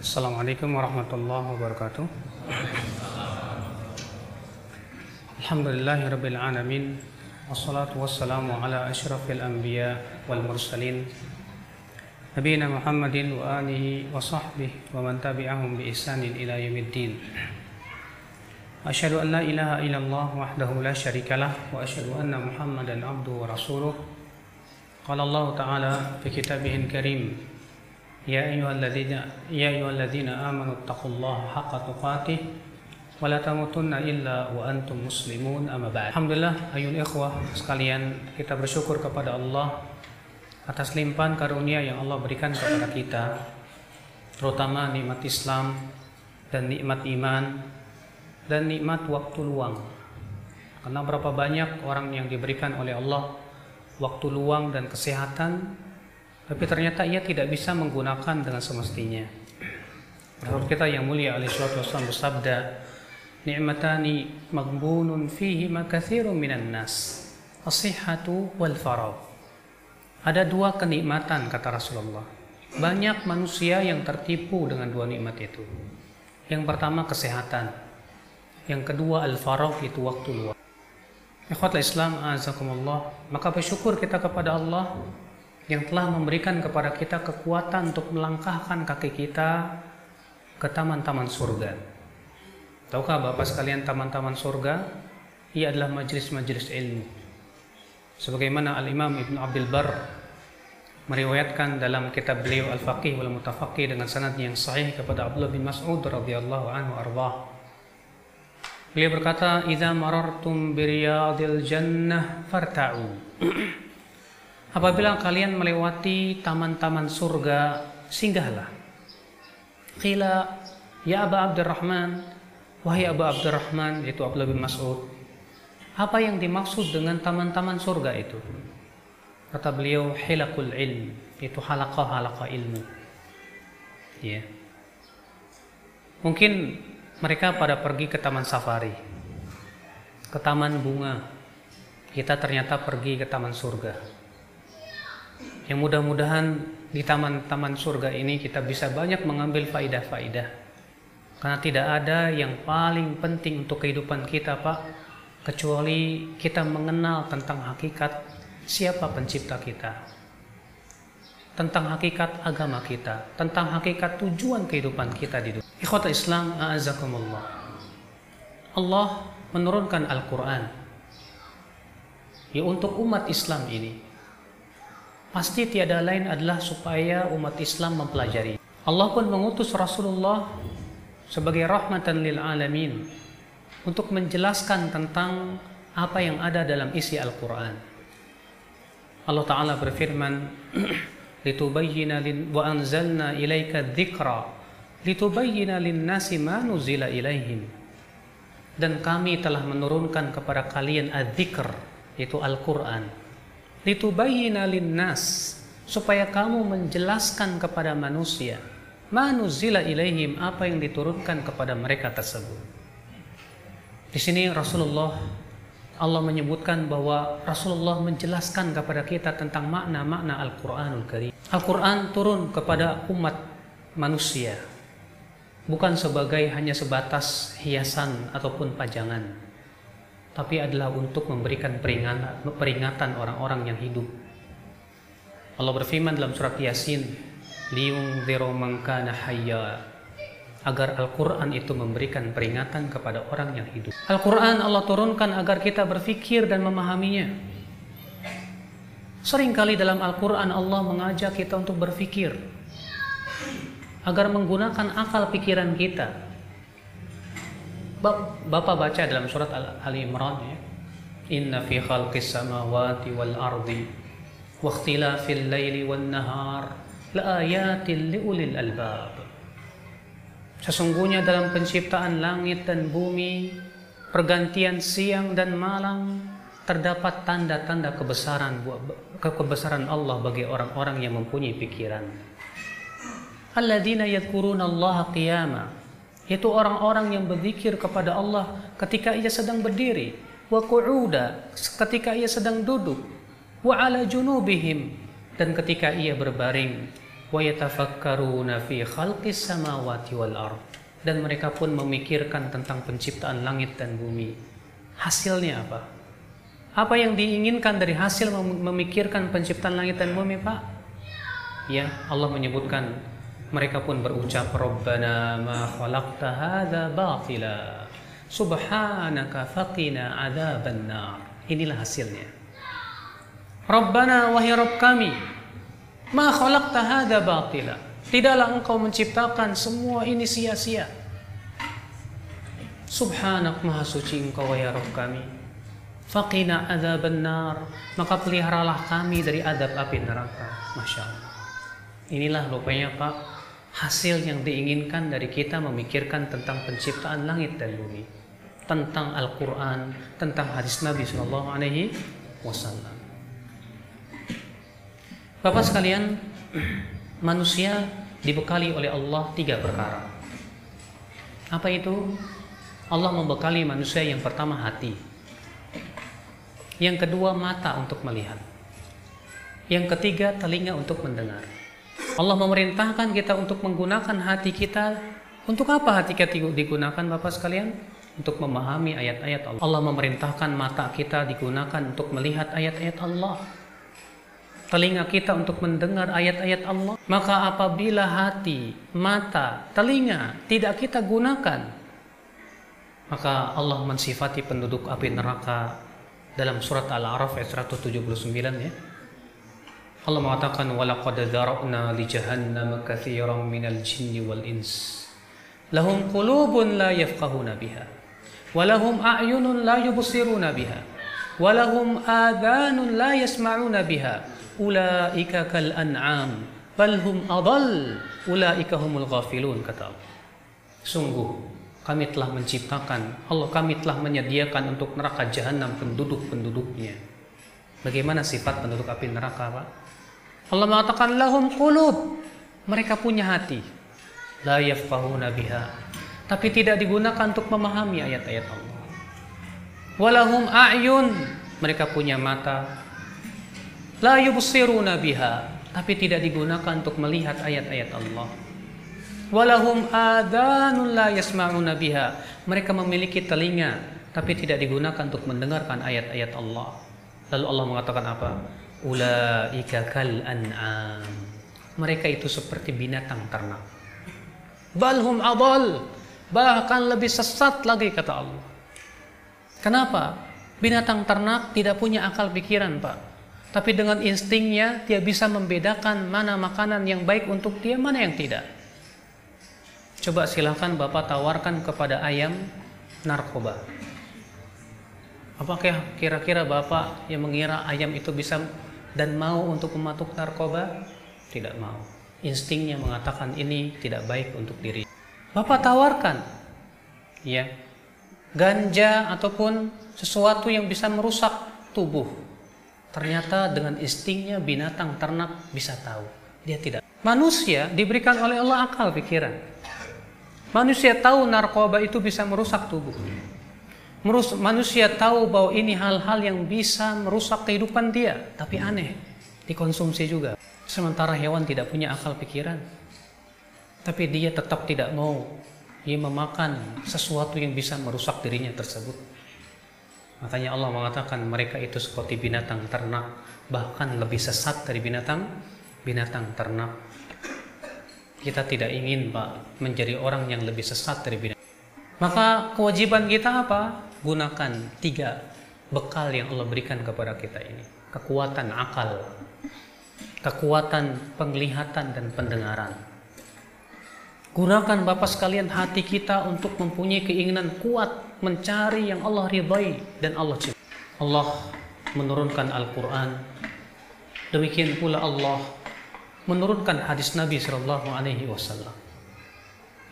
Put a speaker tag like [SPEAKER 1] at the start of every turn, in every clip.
[SPEAKER 1] Assalamualaikum warahmatullahi wabarakatuh. Alhamdulillahi. Wassalatu wassalamu ala asyrafil anbiya wal mursalin. Nabiina Muhammadin wa alihi wa sahbihi wa man tabi'ahum bi ihsanin ila yaumiddin. Asyhadu an la ilaha illallah wahdahu la syarikalah wa asyhadu anna Muhammadan abduhu wa rasuluh. Qala Allah Ta'ala fi karim Ya ayyuhalladzina ya ayyuhalladzina amanu taqullaha haqqa tuqatih wa la tamutunna illa wa antum muslimun amma ba'd. Alhamdulillah ayun ikhwah sekalian kita bersyukur kepada Allah atas limpahan karunia yang Allah berikan kepada kita terutama nikmat Islam dan nikmat iman dan nikmat waktu luang. Karena berapa banyak orang yang diberikan oleh Allah waktu luang dan kesehatan tapi ternyata ia tidak bisa menggunakan dengan semestinya. Rasul kita yang mulia alaihi wasallam bersabda, "Ni'matani maghbunun fihi makatsirun minan nas, as-sihhatu wal faragh." Ada dua kenikmatan kata Rasulullah. Banyak manusia yang tertipu dengan dua nikmat itu. Yang pertama kesehatan. Yang kedua al-faragh itu waktu luang. Ikhwatul Islam azakumullah, maka bersyukur kita kepada Allah yang telah memberikan kepada kita kekuatan untuk melangkahkan kaki kita ke taman-taman surga. Tahukah Bapak sekalian taman-taman surga? Ia adalah majelis-majelis ilmu. Sebagaimana Al-Imam Ibn Abdul Bar meriwayatkan dalam kitab beliau Al-Faqih wal Mutafaqih dengan sanad yang sahih kepada Abdullah bin Mas'ud radhiyallahu anhu arbah. Beliau berkata, "Idza marartum bi riyadil jannah farta'u." Apabila kalian melewati taman-taman surga, singgahlah. Qila, ya Aba Abdurrahman, wahai Aba Abdurrahman, itu Abdullah bin Mas'ud. Apa yang dimaksud dengan taman-taman surga itu? Kata beliau, hilakul ilm, itu halaqah-halaqah ilmu. Ya. Mungkin mereka pada pergi ke taman safari, ke taman bunga. Kita ternyata pergi ke taman surga yang mudah-mudahan di taman-taman surga ini kita bisa banyak mengambil faidah-faidah. Karena tidak ada yang paling penting untuk kehidupan kita, Pak, kecuali kita mengenal tentang hakikat siapa pencipta kita. Tentang hakikat agama kita, tentang hakikat tujuan kehidupan kita di dunia. Ikhwata Islam, a'azakumullah. Allah menurunkan Al-Quran ya untuk umat Islam ini pasti tiada lain adalah supaya umat Islam mempelajari. Allah pun mengutus Rasulullah sebagai rahmatan lil alamin untuk menjelaskan tentang apa yang ada dalam isi Al-Qur'an. Allah taala berfirman, "Litubayyana lin wa anzalna ilaika dzikra litubayyana lin-nasi ma nuzila ilaihim." Dan kami telah menurunkan kepada kalian adzikr, yaitu Al-Qur'an litubayyina linnas supaya kamu menjelaskan kepada manusia manuzila ilaihim apa yang diturunkan kepada mereka tersebut. Di sini Rasulullah Allah menyebutkan bahwa Rasulullah menjelaskan kepada kita tentang makna-makna Al-Qur'anul Karim. Al-Qur'an turun kepada umat manusia bukan sebagai hanya sebatas hiasan ataupun pajangan tapi adalah untuk memberikan peringatan, peringatan orang-orang yang hidup. Allah berfirman dalam surat Yasin, "Liyundziru man kana hayya." Agar Al-Qur'an itu memberikan peringatan kepada orang yang hidup. Al-Qur'an Allah turunkan agar kita berfikir dan memahaminya. Seringkali dalam Al-Qur'an Allah mengajak kita untuk berfikir agar menggunakan akal pikiran kita Bapak baca dalam surat Ali Imran ya. Inna fi khalqis samawati wal ardi wa ikhtilafil laili wan nahar la ayatin liulil albab. Sesungguhnya dalam penciptaan langit dan bumi, pergantian siang dan malam terdapat tanda-tanda kebesaran kebesaran Allah bagi orang-orang yang mempunyai pikiran. Alladzina yadhkuruna Allah qiyama yaitu orang-orang yang berzikir kepada Allah ketika ia sedang berdiri wa qu'uda ketika ia sedang duduk wa ala junubihim dan ketika ia berbaring wa yatafakkaruna fi khalqis samawati wal ard dan mereka pun memikirkan tentang penciptaan langit dan bumi. Hasilnya apa? Apa yang diinginkan dari hasil memikirkan penciptaan langit dan bumi, Pak? Ya, Allah menyebutkan mereka pun berucap Rabbana ma khalaqta hadza batila subhanaka faqina adzaban nar. Inilah hasilnya. Rabbana wahai Rabb kami ma khalaqta hadza batila. Tidaklah engkau menciptakan semua ini sia-sia. Subhanak maha suci engkau ya Rabb kami. Faqina adzaban nar. Maka peliharalah kami dari adab api neraka. Masya Allah. Inilah rupanya Pak hasil yang diinginkan dari kita memikirkan tentang penciptaan langit dan bumi, tentang Al-Quran, tentang hadis Nabi Shallallahu Alaihi Wasallam. Bapak sekalian, manusia dibekali oleh Allah tiga perkara. Apa itu? Allah membekali manusia yang pertama hati, yang kedua mata untuk melihat, yang ketiga telinga untuk mendengar. Allah memerintahkan kita untuk menggunakan hati kita. Untuk apa hati kita digunakan Bapak sekalian? Untuk memahami ayat-ayat Allah. Allah memerintahkan mata kita digunakan untuk melihat ayat-ayat Allah. Telinga kita untuk mendengar ayat-ayat Allah. Maka apabila hati, mata, telinga tidak kita gunakan, maka Allah mensifati penduduk api neraka dalam surat Al-A'raf ayat 179 ya. Allah mengatakan walaqad dzara'na li jahannam katsiran minal jinni wal ins. Lahum qulubun la yafqahuna biha wa lahum a'yunun la yubsiruna biha wa lahum adhanun la yasma'una biha. Ulaika kal an'am bal hum adall ulaika humul ghafilun kata sungguh kami telah menciptakan Allah kami telah menyediakan untuk neraka jahanam penduduk-penduduknya. Bagaimana sifat penduduk api neraka Pak Allah mengatakan lahum qulub. Mereka punya hati. La yafqahuna biha. Tapi tidak digunakan untuk memahami ayat-ayat Allah. Walahum a'yun. Mereka punya mata. La yubsiruna biha. Tapi tidak digunakan untuk melihat ayat-ayat Allah. Walahum adanun la yasma'una biha. Mereka memiliki telinga tapi tidak digunakan untuk mendengarkan ayat-ayat Allah. Lalu Allah mengatakan apa? Ulaika kal an'am. Mereka itu seperti binatang ternak. Balhum adal. Bahkan lebih sesat lagi kata Allah. Kenapa? Binatang ternak tidak punya akal pikiran, Pak. Tapi dengan instingnya dia bisa membedakan mana makanan yang baik untuk dia, mana yang tidak. Coba silahkan Bapak tawarkan kepada ayam narkoba. Apakah kira-kira Bapak yang mengira ayam itu bisa dan mau untuk mematuk narkoba? Tidak mau. Instingnya mengatakan ini tidak baik untuk diri. Bapak tawarkan, ya, ganja ataupun sesuatu yang bisa merusak tubuh. Ternyata dengan instingnya binatang ternak bisa tahu. Dia tidak. Manusia diberikan oleh Allah akal pikiran. Manusia tahu narkoba itu bisa merusak tubuh. Manusia tahu bahwa ini hal-hal yang bisa merusak kehidupan dia, tapi aneh, dikonsumsi juga. Sementara hewan tidak punya akal pikiran, tapi dia tetap tidak mau ia memakan sesuatu yang bisa merusak dirinya tersebut. Makanya Allah mengatakan mereka itu seperti binatang ternak, bahkan lebih sesat dari binatang binatang ternak. Kita tidak ingin Pak menjadi orang yang lebih sesat dari binatang. Maka kewajiban kita apa? Gunakan tiga bekal yang Allah berikan kepada kita ini. Kekuatan akal, kekuatan penglihatan dan pendengaran. Gunakan Bapak sekalian hati kita untuk mempunyai keinginan kuat mencari yang Allah ridhai dan Allah cinta. Allah menurunkan Al-Quran. Demikian pula Allah menurunkan hadis Nabi Wasallam.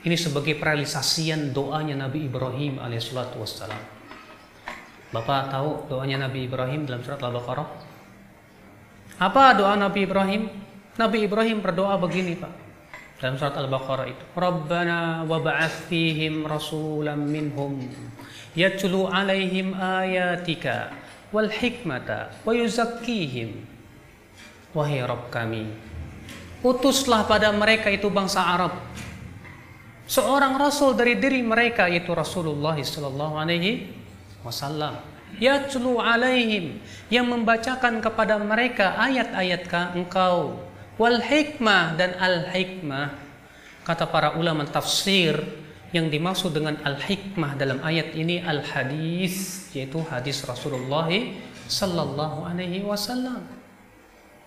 [SPEAKER 1] Ini sebagai realisasian doanya Nabi Ibrahim alaihissalatu wassalam. Bapak tahu doanya Nabi Ibrahim dalam surat Al-Baqarah? Apa doa Nabi Ibrahim? Nabi Ibrahim berdoa begini, Pak. Dalam surat Al-Baqarah itu. Rabbana wa fihim rasulam minhum yatlu alaihim ayatika wal hikmata wa yuzakkihim. Wahai Rabb kami, utuslah pada mereka itu bangsa Arab seorang rasul dari diri mereka yaitu Rasulullah sallallahu alaihi wasallam. Yatlu alaihim yang membacakan kepada mereka ayat-ayat engkau. Wal hikmah dan al hikmah. Kata para ulama tafsir yang dimaksud dengan al hikmah dalam ayat ini al hadis yaitu hadis Rasulullah sallallahu alaihi wasallam.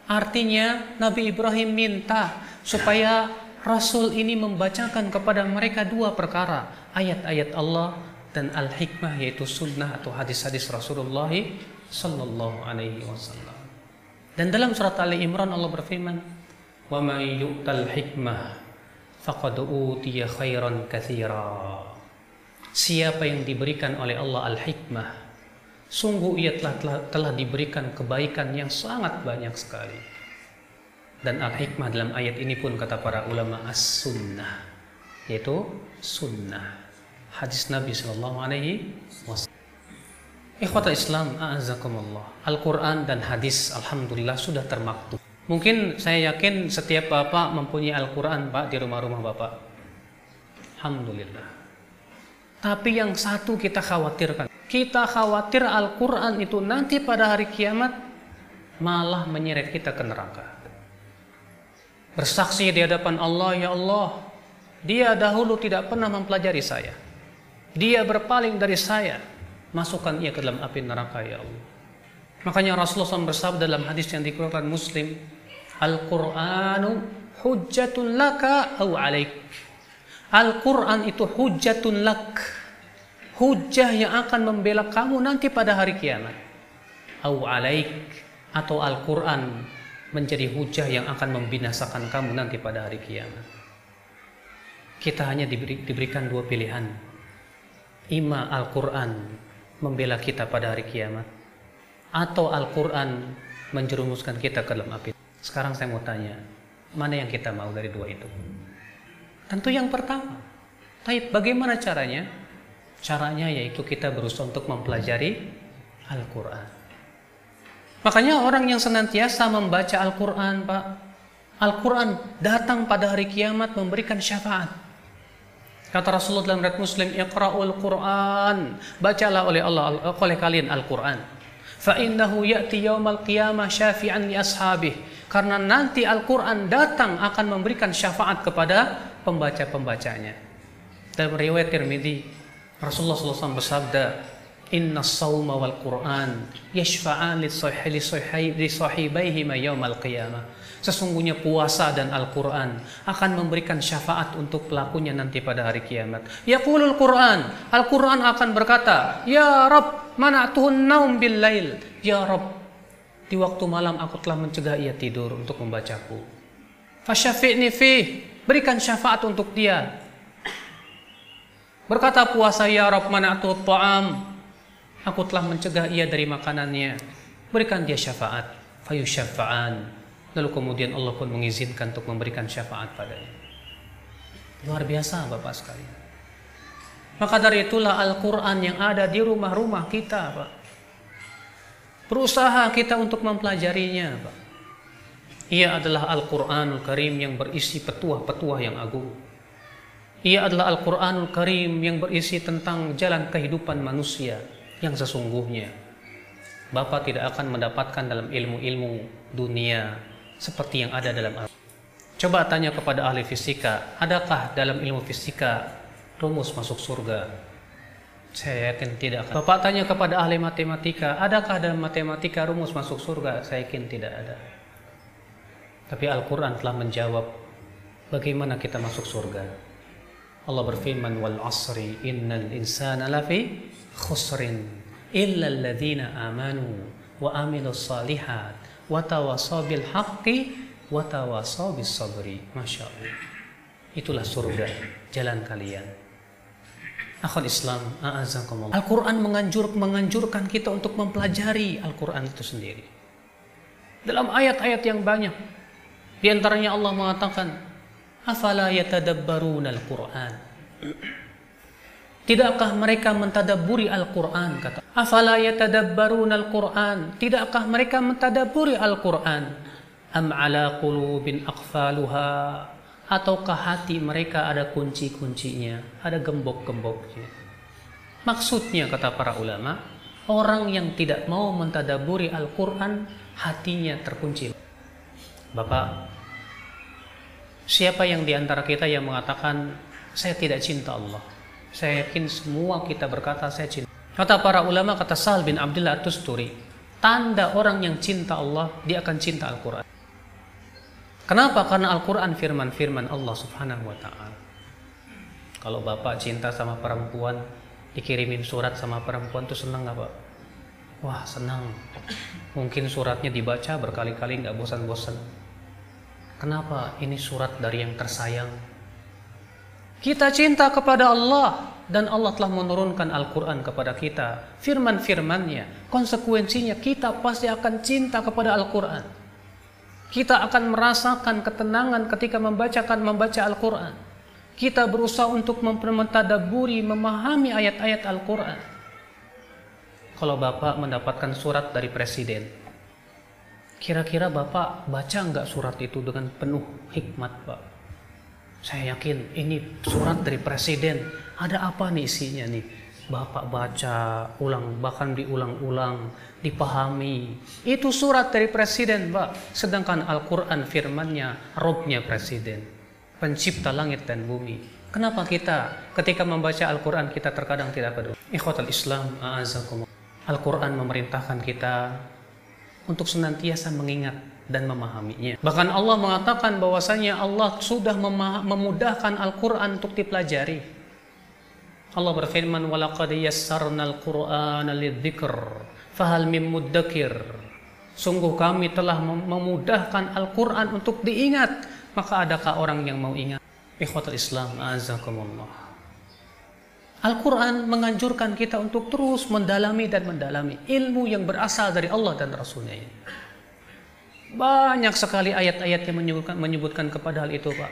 [SPEAKER 1] Artinya Nabi Ibrahim minta supaya Rasul ini membacakan kepada mereka dua perkara, ayat-ayat Allah dan al-hikmah yaitu sunnah atau hadis-hadis Rasulullah sallallahu alaihi wasallam. Dan dalam surat Ali Imran Allah berfirman, "Wa may yu'tal hikmah faqad utiya khairan katsira." Siapa yang diberikan oleh Allah al-hikmah, sungguh ia telah, telah, telah diberikan kebaikan yang sangat banyak sekali. Dan al-hikmah dalam ayat ini pun kata para ulama as-sunnah yaitu sunnah hadis Nabi Shallallahu Alaihi Wasallam. Ikhwata Islam, a'azakumullah. Al-Quran dan hadis, alhamdulillah sudah termaktub. Mungkin saya yakin setiap bapak mempunyai Al-Quran pak di rumah-rumah bapak. Alhamdulillah. Tapi yang satu kita khawatirkan. Kita khawatir Al-Quran itu nanti pada hari kiamat malah menyeret kita ke neraka bersaksi di hadapan Allah, ya Allah, dia dahulu tidak pernah mempelajari saya. Dia berpaling dari saya, masukkan ia ke dalam api neraka, ya Allah. Makanya Rasulullah SAW bersabda dalam hadis yang dikeluarkan Muslim, Al-Qur'anu hujjatun laka au alaik. Al-Quran itu hujjatun lak. Hujjah yang akan membela kamu nanti pada hari kiamat. Au alaik. Atau Al-Quran menjadi hujah yang akan membinasakan kamu nanti pada hari kiamat. Kita hanya diberi, diberikan dua pilihan. Ima Al-Quran membela kita pada hari kiamat. Atau Al-Quran menjerumuskan kita ke dalam api. Sekarang saya mau tanya, mana yang kita mau dari dua itu? Tentu yang pertama. Tapi bagaimana caranya? Caranya yaitu kita berusaha untuk mempelajari Al-Quran. Makanya orang yang senantiasa membaca Al-Quran, Pak, Al-Quran datang pada hari kiamat memberikan syafaat. Kata Rasulullah dalam riwayat Muslim, "Iqra'ul Quran." Bacalah oleh Allah oleh kalian Al-Quran. Fa innahu ya'ti yaumal qiyamah syafi'an li ashabih. Karena nanti Al-Quran datang akan memberikan syafaat kepada pembaca-pembacanya. Dalam riwayat Tirmidzi, Rasulullah SAW bersabda, Inna sawma wal Qur'an yashfa'an li sahibaihima yawmal qiyamah. Sesungguhnya puasa dan Al-Quran akan memberikan syafaat untuk pelakunya nanti pada hari kiamat. Yaqulul Quran, Al-Quran akan berkata, Ya Rabb, mana'tuhun naum bil lail. Ya Rabb, di waktu malam aku telah mencegah ia tidur untuk membacaku. Fasyafi'ni fih, berikan syafaat untuk dia. Berkata puasa, Ya Rabb, mana'tuhut ta'am, Aku telah mencegah ia dari makanannya. Berikan dia syafaat. Fayu syafa'an. Lalu kemudian Allah pun mengizinkan untuk memberikan syafaat padanya. Luar biasa Bapak sekalian. Maka dari itulah Al-Quran yang ada di rumah-rumah kita Pak. Berusaha kita untuk mempelajarinya Pak. Ia adalah Al-Quranul Karim yang berisi petuah-petuah yang agung. Ia adalah Al-Quranul Karim yang berisi tentang jalan kehidupan manusia yang sesungguhnya. Bapak tidak akan mendapatkan dalam ilmu-ilmu dunia seperti yang ada dalam Al Coba tanya kepada ahli fisika, adakah dalam ilmu fisika rumus masuk surga? Saya yakin tidak. Bapak tanya kepada ahli matematika, adakah dalam matematika rumus masuk surga? Saya yakin tidak ada. Tapi Al-Quran telah menjawab bagaimana kita masuk surga. Allah berfirman, Wal asri innal insana lafi khusrin illa alladhina amanu wa amilus salihat wa tawasaw bil haqqi sabri. Masya Allah. Itulah surga, jalan kalian. Akhul Islam. Al-Quran menganjur, menganjurkan kita untuk mempelajari Al-Quran itu sendiri. Dalam ayat-ayat yang banyak. Di antaranya Allah mengatakan, Afala yatadabbaruna al-Quran. Tidakkah mereka mentadaburi Al-Quran? Kata. Afala yatadabbarun Al-Quran. Tidakkah mereka mentadaburi Al-Quran? am ala qulubin aqfaluha ataukah hati mereka ada kunci-kuncinya, ada gembok-gemboknya. Maksudnya kata para ulama, orang yang tidak mau mentadaburi Al-Qur'an hatinya terkunci. Bapak, siapa yang di antara kita yang mengatakan saya tidak cinta Allah? Saya yakin semua kita berkata saya cinta. Kata para ulama, kata Sal bin Abdullah Tusturi, tanda orang yang cinta Allah, dia akan cinta Al-Quran. Kenapa? Karena Al-Quran firman-firman Allah subhanahu wa ta'ala. Kalau bapak cinta sama perempuan, dikirimin surat sama perempuan tuh senang gak pak? Wah senang. Mungkin suratnya dibaca berkali-kali nggak bosan-bosan. Kenapa? Ini surat dari yang tersayang. Kita cinta kepada Allah dan Allah telah menurunkan Al-Quran kepada kita. Firman-firmannya, konsekuensinya kita pasti akan cinta kepada Al-Quran. Kita akan merasakan ketenangan ketika membacakan membaca Al-Quran. Kita berusaha untuk mentadaburi, memahami ayat-ayat Al-Quran. Kalau Bapak mendapatkan surat dari Presiden, kira-kira Bapak baca nggak surat itu dengan penuh hikmat Pak? Saya yakin ini surat dari Presiden. Ada apa nih isinya nih? Bapak baca ulang, bahkan diulang-ulang dipahami. Itu surat dari presiden, Pak. Sedangkan Al-Quran firmannya, Robnya presiden. Pencipta langit dan bumi. Kenapa kita ketika membaca Al-Quran kita terkadang tidak peduli? Ikhwatal Islam, a'azakum. Al-Quran memerintahkan kita untuk senantiasa mengingat dan memahaminya. Bahkan Allah mengatakan bahwasanya Allah sudah memudahkan Al-Quran untuk dipelajari. Allah berfirman, "Walaqad yassarnal Qur'ana lidzikr." fahal mim muddakir sungguh kami telah memudahkan Al-Quran untuk diingat maka adakah orang yang mau ingat ikhwatul Islam azakumullah Al-Quran menganjurkan kita untuk terus mendalami dan mendalami ilmu yang berasal dari Allah dan Rasulnya ini. Banyak sekali ayat-ayat yang menyebutkan, menyebutkan kepada hal itu Pak.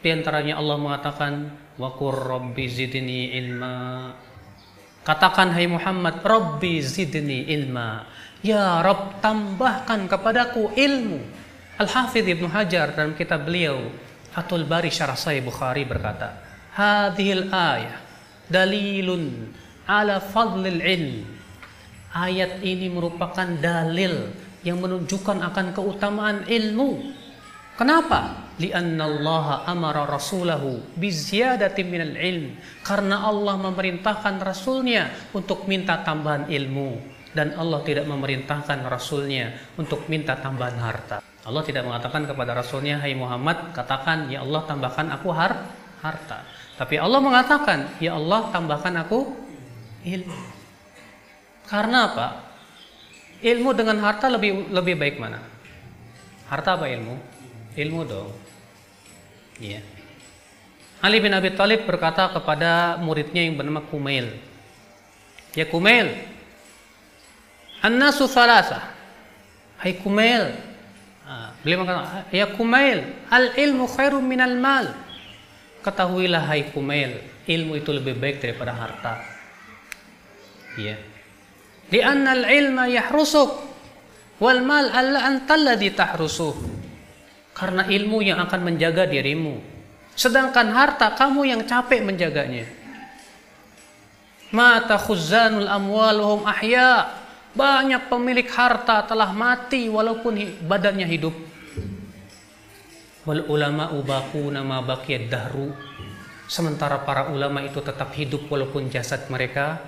[SPEAKER 1] Di antaranya Allah mengatakan, Wakur Rabbi zidni ilma Katakan hai Muhammad, Rabbi zidni ilma. Ya Rabb, tambahkan kepadaku ilmu. Al-Hafidh Ibnu Hajar dalam kitab beliau Fathul Bari Syarah Sahih Bukhari berkata, "Hadhil ayah dalilun ala fadlil ilm." Ayat ini merupakan dalil yang menunjukkan akan keutamaan ilmu. Kenapa? lianna Allah amara rasulahu biziyadati minal ilm. Karena Allah memerintahkan rasulnya untuk minta tambahan ilmu. Dan Allah tidak memerintahkan rasulnya untuk minta tambahan harta. Allah tidak mengatakan kepada rasulnya hai Muhammad katakan ya Allah tambahkan aku har harta tapi Allah mengatakan ya Allah tambahkan aku ilmu. Karena apa ilmu dengan harta lebih lebih baik mana harta apa ilmu ilmu dong Ya. Ali bin Abi Thalib berkata kepada muridnya yang bernama Kumail. Ya Kumail, An-nasu thalatha. Hai Kumail. Ah, beliau mengatakan, ya Kumail, al-ilmu khairum minal mal. Ketahuilah hai Kumail, ilmu itu lebih baik daripada harta. Ya. Lianna al-ilma yahrusuk wal mal alla antalladhi tahrusuh karena ilmu yang akan menjaga dirimu. Sedangkan harta kamu yang capek menjaganya. Mata khuzanul amwaluhum ahya. Banyak pemilik harta telah mati walaupun badannya hidup. Wal ulama ubaku nama baqiyad dahru. Sementara para ulama itu tetap hidup walaupun jasad mereka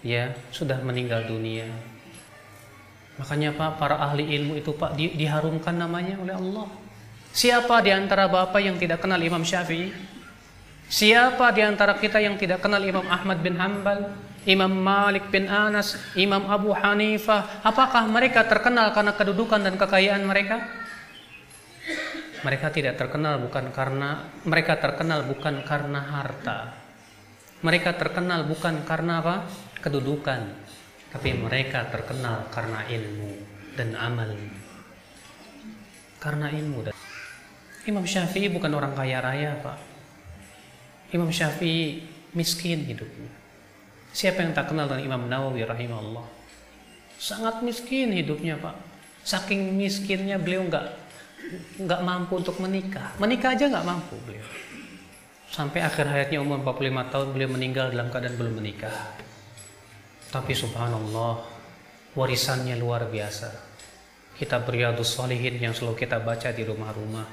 [SPEAKER 1] ya sudah meninggal dunia. Makanya Pak, para ahli ilmu itu Pak diharumkan namanya oleh Allah. Siapa di antara Bapak yang tidak kenal Imam Syafi'i? Siapa di antara kita yang tidak kenal Imam Ahmad bin Hanbal, Imam Malik bin Anas, Imam Abu Hanifah? Apakah mereka terkenal karena kedudukan dan kekayaan mereka? Mereka tidak terkenal bukan karena mereka terkenal bukan karena harta. Mereka terkenal bukan karena apa? Kedudukan, tapi mereka terkenal karena ilmu dan amal. Karena ilmu dan Imam Syafi'i bukan orang kaya raya, Pak. Imam Syafi'i miskin hidupnya. Siapa yang tak kenal dengan Imam Nawawi rahimahullah? Sangat miskin hidupnya, Pak. Saking miskinnya beliau nggak nggak mampu untuk menikah. Menikah aja nggak mampu beliau. Sampai akhir hayatnya umur 45 tahun beliau meninggal dalam keadaan belum menikah. Tapi subhanallah, warisannya luar biasa. Kitab Riyadus Salihin yang selalu kita baca di rumah-rumah.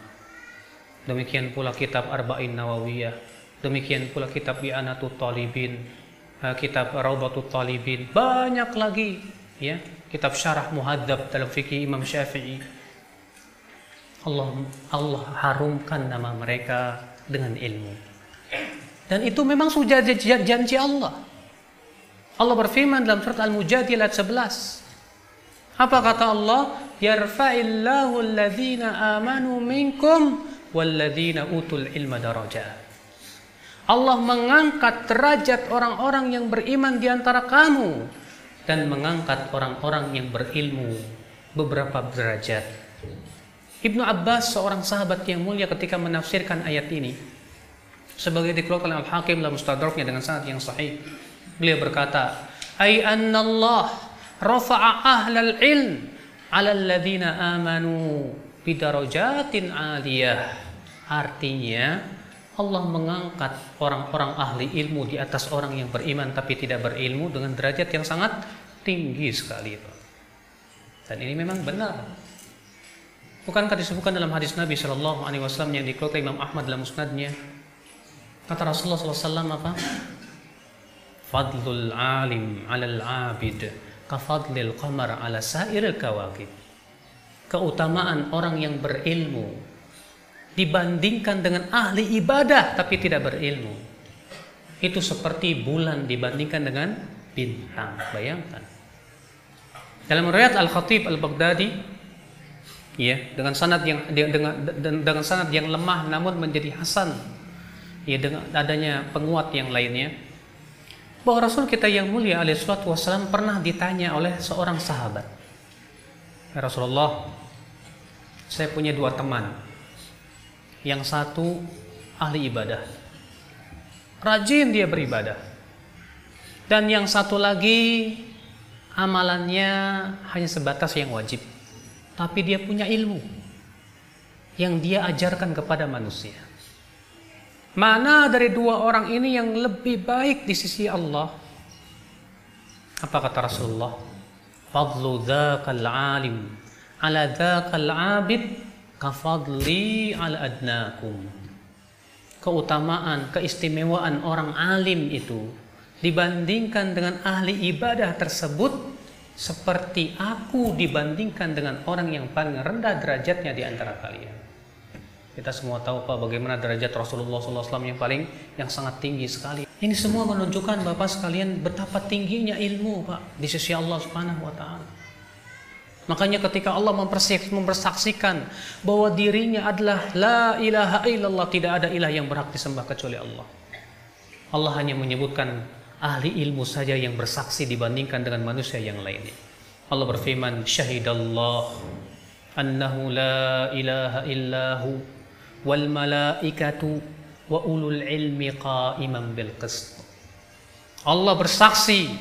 [SPEAKER 1] Demikian pula kitab Arba'in Nawawiyah. Demikian pula kitab Bi'anatul Talibin. Eh, kitab Raudatul Talibin. Banyak lagi. ya Kitab Syarah Muhadzab dalam fikih Imam Syafi'i. Allah, Allah harumkan nama mereka dengan ilmu. Dan itu memang sudah janji Allah. Allah berfirman dalam surat Al-Mujadilah 11. Apa kata Allah? Yarfa'illahu alladhina amanu minkum walladhina utul ilma darajat. Allah mengangkat derajat orang-orang yang beriman di antara kamu dan mengangkat orang-orang yang berilmu beberapa derajat. Ibnu Abbas seorang sahabat yang mulia ketika menafsirkan ayat ini sebagai dikeluarkan Al-Hakim dalam Mustadraknya dengan sanad yang sahih. Beliau berkata, "Ai anna Allah rafa'a ahlal ilm 'ala alladhina amanu bidarajatin 'aliyah." Artinya, Allah mengangkat orang-orang ahli ilmu di atas orang yang beriman tapi tidak berilmu dengan derajat yang sangat tinggi sekali. Dan ini memang benar. Bukankah disebutkan dalam hadis Nabi Shallallahu Alaihi Wasallam yang dikeluarkan Imam Ahmad dalam musnadnya? Kata Rasulullah SAW apa? Fadlul alim alal abid kafadlil qamar ala sairil kawakib. Keutamaan orang yang berilmu dibandingkan dengan ahli ibadah tapi tidak berilmu. Itu seperti bulan dibandingkan dengan bintang. Bayangkan. Dalam riwayat Al-Khatib Al-Baghdadi ya, dengan sanad yang dengan dengan sanad yang lemah namun menjadi hasan. Ya, dengan adanya penguat yang lainnya bahwa Rasul kita yang mulia alaihi wasallam pernah ditanya oleh seorang sahabat. Ya Rasulullah, saya punya dua teman yang satu ahli ibadah. Rajin dia beribadah. Dan yang satu lagi amalannya hanya sebatas yang wajib. Tapi dia punya ilmu yang dia ajarkan kepada manusia. Mana dari dua orang ini yang lebih baik di sisi Allah? Apa kata Rasulullah? Fadlu dzakal alim ala dzakal abid kafadli ala adnakum keutamaan keistimewaan orang alim itu dibandingkan dengan ahli ibadah tersebut seperti aku dibandingkan dengan orang yang paling rendah derajatnya di antara kalian. Kita semua tahu Pak bagaimana derajat Rasulullah SAW yang paling yang sangat tinggi sekali. Ini semua menunjukkan Bapak sekalian betapa tingginya ilmu Pak di sisi Allah Subhanahu wa taala. Makanya ketika Allah mempersaksikan bahwa dirinya adalah la ilaha illallah tidak ada ilah yang berhak disembah kecuali Allah. Allah hanya menyebutkan ahli ilmu saja yang bersaksi dibandingkan dengan manusia yang lainnya. Allah berfirman syahidallah annahu la ilaha illahu wal malaikatu wa ulul ilmi qa'iman bil qist. Allah bersaksi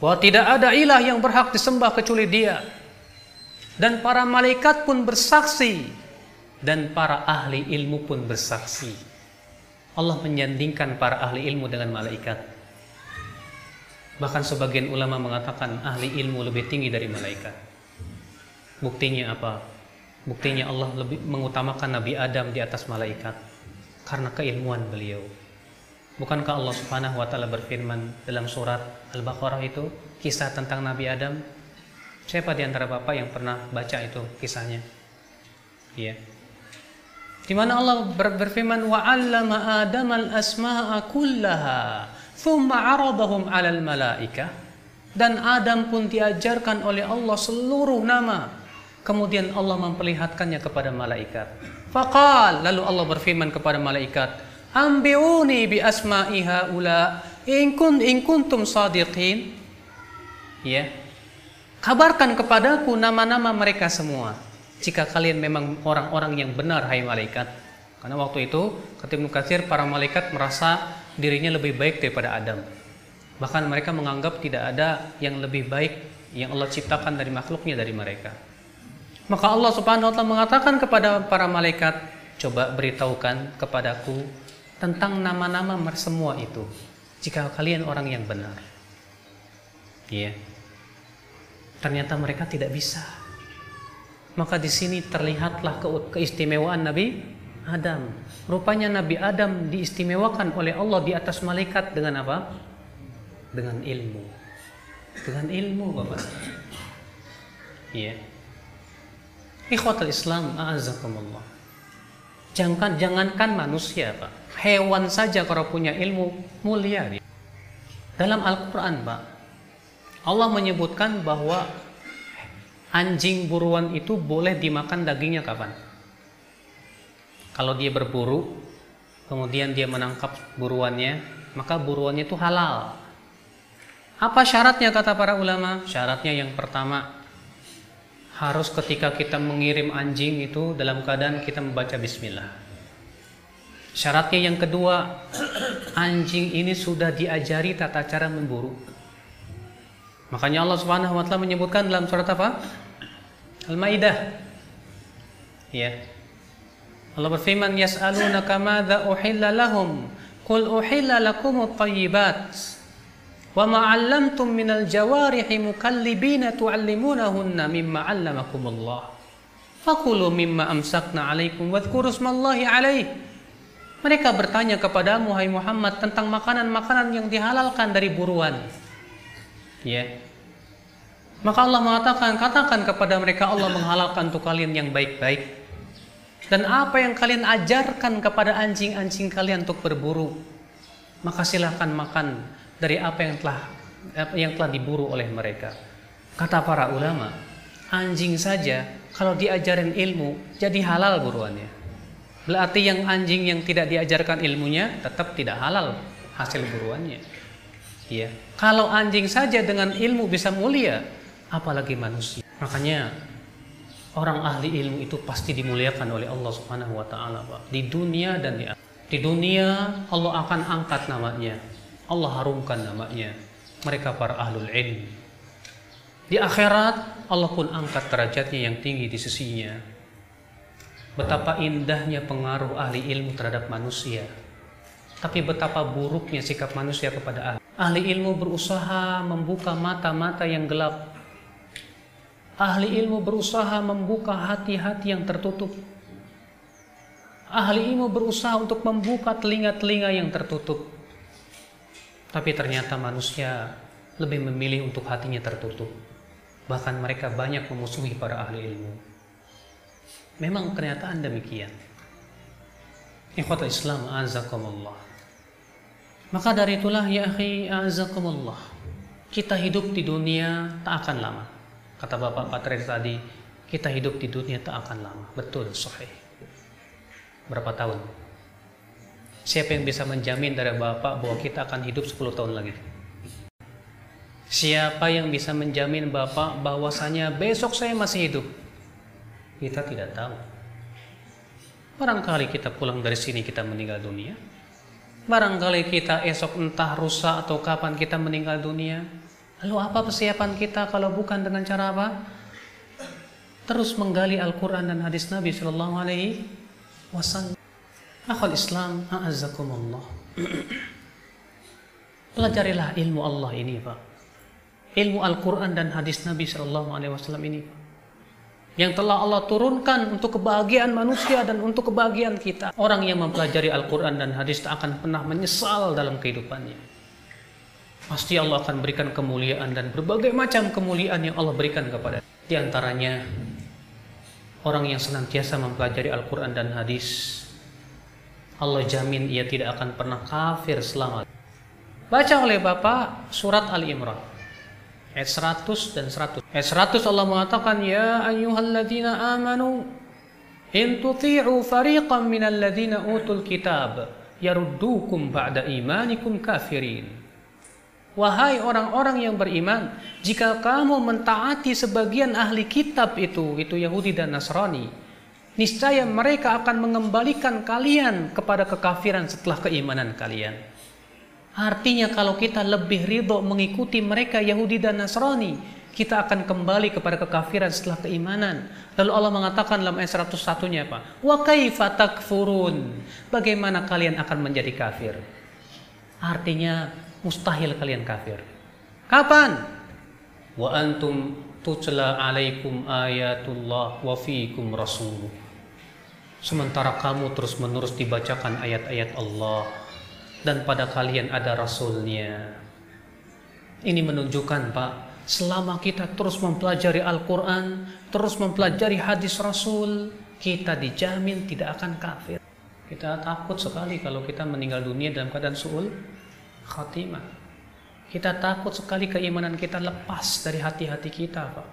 [SPEAKER 1] bahwa tidak ada ilah yang berhak disembah kecuali Dia dan para malaikat pun bersaksi dan para ahli ilmu pun bersaksi. Allah menyandingkan para ahli ilmu dengan malaikat. Bahkan sebagian ulama mengatakan ahli ilmu lebih tinggi dari malaikat. Buktinya apa? Buktinya Allah lebih mengutamakan Nabi Adam di atas malaikat karena keilmuan beliau. Bukankah Allah Subhanahu wa taala berfirman dalam surat Al-Baqarah itu kisah tentang Nabi Adam Siapa di antara Bapak yang pernah baca itu kisahnya? Iya. Di mana Allah ber berfirman wa 'allama Adam al-asma'a kullaha thumma 'aradahum 'alal malaikah dan Adam pun diajarkan oleh Allah seluruh nama kemudian Allah memperlihatkannya kepada malaikat faqal lalu Allah berfirman kepada malaikat ambiuni bi asma'i haula in kun in kuntum sadiqin ya Kabarkan kepadaku nama-nama mereka semua. Jika kalian memang orang-orang yang benar, hai malaikat. Karena waktu itu, ketika Ibnu para malaikat merasa dirinya lebih baik daripada Adam. Bahkan mereka menganggap tidak ada yang lebih baik yang Allah ciptakan dari makhluknya dari mereka. Maka Allah Subhanahu wa taala mengatakan kepada para malaikat, "Coba beritahukan kepadaku tentang nama-nama semua itu jika kalian orang yang benar." Iya. Ternyata mereka tidak bisa. Maka di sini terlihatlah ke keistimewaan Nabi Adam. Rupanya Nabi Adam diistimewakan oleh Allah di atas malaikat dengan apa? Dengan ilmu. Dengan ilmu, Bapak. Iya. Ikhwatul Islam, a'azakumullah. Jangan jangankan manusia, Pak. Hewan saja kalau punya ilmu mulia dia. Dalam Al-Qur'an, Pak, Allah menyebutkan bahwa anjing buruan itu boleh dimakan dagingnya kapan? Kalau dia berburu, kemudian dia menangkap buruannya, maka buruannya itu halal. Apa syaratnya kata para ulama? Syaratnya yang pertama, harus ketika kita mengirim anjing itu dalam keadaan kita membaca bismillah. Syaratnya yang kedua, anjing ini sudah diajari tata cara memburu. Makanya Allah Subhanahu wa taala menyebutkan dalam surat apa? Al-Maidah. Ya. Allah berfirman, "Yas'alunaka madza uhilla lahum?" Qul uhilla lakumut thayyibat wa jawarihi mukallibina tu'allimunahunna mimma 'allamakumullah. Fakulu mimma amsakna 'alaikum wadhkuru smallahi 'alaih. Mereka bertanya kepadamu hai Muhammad tentang makanan-makanan yang dihalalkan dari buruan. Ya. Maka Allah mengatakan katakan kepada mereka Allah menghalalkan untuk kalian yang baik-baik. Dan apa yang kalian ajarkan kepada anjing-anjing kalian untuk berburu maka silahkan makan dari apa yang telah yang telah diburu oleh mereka. Kata para ulama, anjing saja kalau diajarin ilmu jadi halal buruannya. Berarti yang anjing yang tidak diajarkan ilmunya tetap tidak halal hasil buruannya. Ya. Kalau anjing saja dengan ilmu bisa mulia, apalagi manusia. Makanya orang ahli ilmu itu pasti dimuliakan oleh Allah Subhanahu wa taala. Di dunia dan di Di dunia Allah akan angkat namanya Allah harumkan namanya. Mereka para ahlul ilm. Di akhirat Allah pun angkat derajatnya yang tinggi di sisinya. Betapa indahnya pengaruh ahli ilmu terhadap manusia. Tapi betapa buruknya sikap manusia kepada ahli. Ahli ilmu berusaha membuka mata-mata yang gelap. Ahli ilmu berusaha membuka hati-hati yang tertutup. Ahli ilmu berusaha untuk membuka telinga-telinga yang tertutup tapi ternyata manusia lebih memilih untuk hatinya tertutup. Bahkan mereka banyak memusuhi para ahli ilmu. Memang kenyataan demikian. Ikhwatul Islam azakumullah. Maka dari itulah ya akhi azakumullah. Kita hidup di dunia tak akan lama. Kata Bapak Patri tadi, kita hidup di dunia tak akan lama. Betul, sahih. Berapa tahun? Siapa yang bisa menjamin dari Bapak bahwa kita akan hidup 10 tahun lagi? Siapa yang bisa menjamin Bapak bahwasanya besok saya masih hidup? Kita tidak tahu. Barangkali kita pulang dari sini kita meninggal dunia. Barangkali kita esok entah rusak atau kapan kita meninggal dunia. Lalu apa persiapan kita kalau bukan dengan cara apa? Terus menggali Al-Quran dan hadis Nabi Shallallahu Alaihi Wasallam. Akhul Islam, a'azzakumullah. Pelajarilah ilmu Allah ini, Pak. Ilmu Al-Quran dan hadis Nabi Wasallam ini, Pak. Yang telah Allah turunkan untuk kebahagiaan manusia dan untuk kebahagiaan kita. Orang yang mempelajari Al-Quran dan hadis tak akan pernah menyesal dalam kehidupannya. Pasti Allah akan berikan kemuliaan dan berbagai macam kemuliaan yang Allah berikan kepada. Di antaranya orang yang senantiasa mempelajari Al-Quran dan hadis Allah jamin ia tidak akan pernah kafir selama Baca oleh Bapak surat Ali Imran ayat 100 dan 100. Ayat 100 Allah mengatakan ya ayyuhalladzina amanu in tuti'u fariqan minal ladzina utul kitab yaruddukum ba'da imanikum kafirin. Wahai orang-orang yang beriman, jika kamu mentaati sebagian ahli kitab itu, itu Yahudi dan Nasrani, niscaya mereka akan mengembalikan kalian kepada kekafiran setelah keimanan kalian. Artinya kalau kita lebih ridho mengikuti mereka Yahudi dan Nasrani, kita akan kembali kepada kekafiran setelah keimanan. Lalu Allah mengatakan dalam ayat 101-nya apa? Wa kaifa takfurun? Bagaimana kalian akan menjadi kafir? Artinya mustahil kalian kafir. Kapan? Wa antum tutla alaikum ayatullah wa fiikum rasul. Sementara kamu terus-menerus dibacakan ayat-ayat Allah dan pada kalian ada rasulnya. Ini menunjukkan Pak, selama kita terus mempelajari Al-Quran, terus mempelajari hadis Rasul, kita dijamin tidak akan kafir. Kita takut sekali kalau kita meninggal dunia dalam keadaan su'ul khatimah. Kita takut sekali keimanan kita lepas dari hati-hati kita, Pak.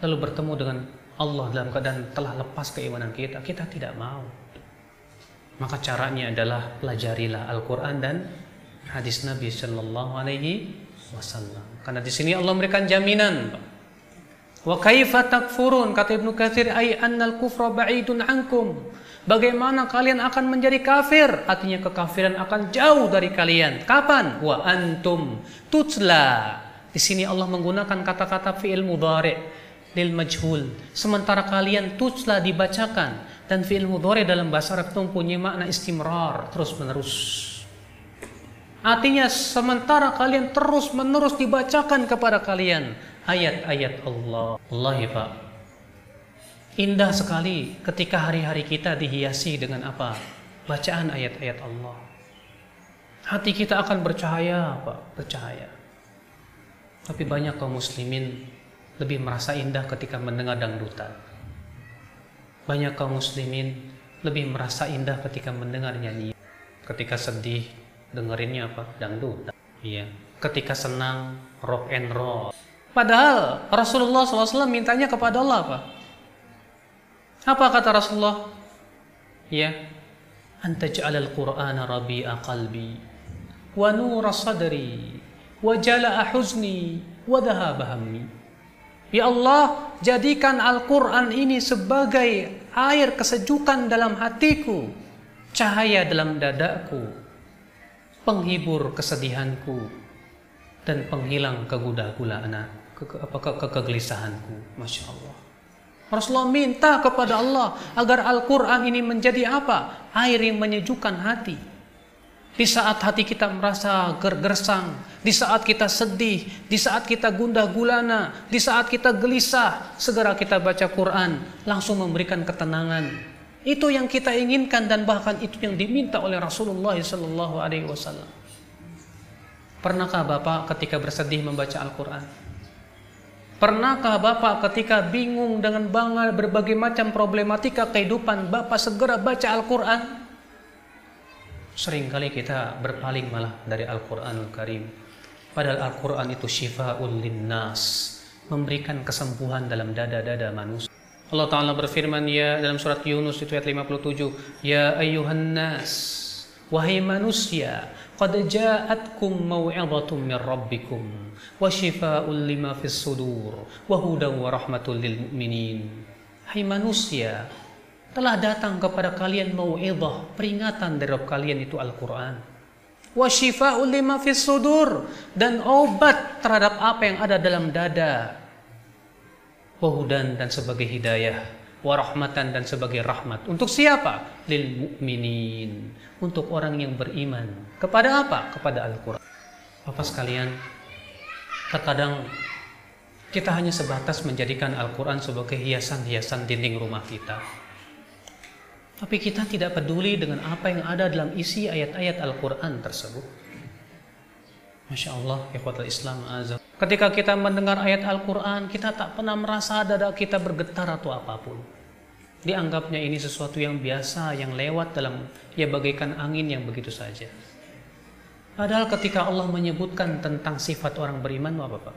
[SPEAKER 1] Lalu bertemu dengan Allah dalam keadaan telah lepas keimanan kita. Kita tidak mau. Maka caranya adalah pelajarilah Al-Quran dan hadis Nabi Shallallahu Alaihi wasallam. Karena di sini Allah memberikan jaminan. Wa kaifa takfurun kata Ibnu Katsir ay annal kufra ba'idun ankum. Bagaimana kalian akan menjadi kafir? Artinya kekafiran akan jauh dari kalian. Kapan? Wa antum tutla. Di sini Allah menggunakan kata-kata fi'il mudhari lil majhul. Sementara kalian tutla dibacakan dan fi'il mudhari dalam bahasa Arab itu mempunyai makna istimrar, terus-menerus. Artinya sementara kalian terus menerus dibacakan kepada kalian ayat-ayat Allah. Allah ya Pak. Indah sekali ketika hari-hari kita dihiasi dengan apa? Bacaan ayat-ayat Allah. Hati kita akan bercahaya, Pak, bercahaya. Tapi banyak kaum muslimin lebih merasa indah ketika mendengar dangdutan. Banyak kaum muslimin lebih merasa indah ketika mendengar nyanyi. Ketika sedih, dengerinnya apa? Dangdut. Iya. Ketika senang, rock and roll. Padahal Rasulullah SAW mintanya kepada Allah apa? Apa kata Rasulullah? Ya, anta ja'alal qur'ana rabi'a qalbi wa nura sadri wa jala'a huzni wa dhahaba hammi. Ya Allah, jadikan Al-Quran ini sebagai air kesejukan dalam hatiku, cahaya dalam dadaku, penghibur kesedihanku dan penghilang kegudah-gulaan ke, ke, kegelisahanku. Masya Allah. Rasulullah minta kepada Allah agar Al-Quran ini menjadi apa? Air yang menyejukkan hati. Di saat hati kita merasa gergersang, di saat kita sedih, di saat kita gundah gulana, di saat kita gelisah, segera kita baca Quran, langsung memberikan ketenangan, itu yang kita inginkan dan bahkan itu yang diminta oleh Rasulullah Sallallahu Alaihi Wasallam. Pernahkah Bapak ketika bersedih membaca Al-Quran? Pernahkah Bapak ketika bingung dengan bangga berbagai macam problematika kehidupan, Bapak segera baca Al-Quran? Seringkali kita berpaling malah dari Al-Quranul Karim. Padahal Al-Quran itu syifa'ul linnas, memberikan kesembuhan dalam dada-dada manusia. Allah Ta'ala berfirman ya dalam surat Yunus itu ayat 57 Ya ayuhan nas Wahai manusia Qad ja'atkum maw'idhatum min rabbikum Wa shifa'un lima fis sudur Wa hudan wa rahmatul lil mu'minin Hai manusia Telah datang kepada kalian maw'idhah Peringatan dari Rabb kalian itu Al-Quran Wa shifa'un lima fis Dan obat terhadap apa yang ada dalam dada wahudan dan sebagai hidayah, warahmatan dan sebagai rahmat. Untuk siapa? Lil mukminin. Untuk orang yang beriman. Kepada apa? Kepada Al-Quran. Bapak sekalian, terkadang kita hanya sebatas menjadikan Al-Quran sebagai hiasan-hiasan dinding rumah kita. Tapi kita tidak peduli dengan apa yang ada dalam isi ayat-ayat Al-Quran tersebut. Masya Allah, ikhwatul Islam azam. Ketika kita mendengar ayat Al-Quran, kita tak pernah merasa dada kita bergetar atau apa pun. Dianggapnya ini sesuatu yang biasa, yang lewat dalam, ya bagaikan angin yang begitu saja. Padahal ketika Allah menyebutkan tentang sifat orang beriman, apa Pak?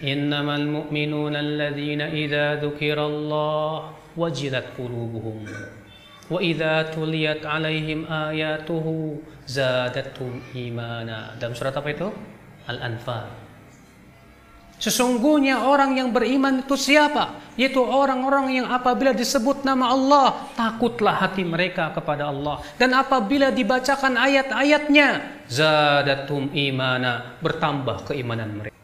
[SPEAKER 1] Innamal mu'minuna alladhina idha dhukirallah wajilat qulubuhum wa idha tuliyat alaihim ayatuhu zadatum imana. Dalam surat apa itu? Al-Anfal. Sesungguhnya orang yang beriman itu siapa? Yaitu orang-orang yang apabila disebut nama Allah, takutlah hati mereka kepada Allah. Dan apabila dibacakan ayat-ayatnya, zadatum imana, bertambah keimanan mereka.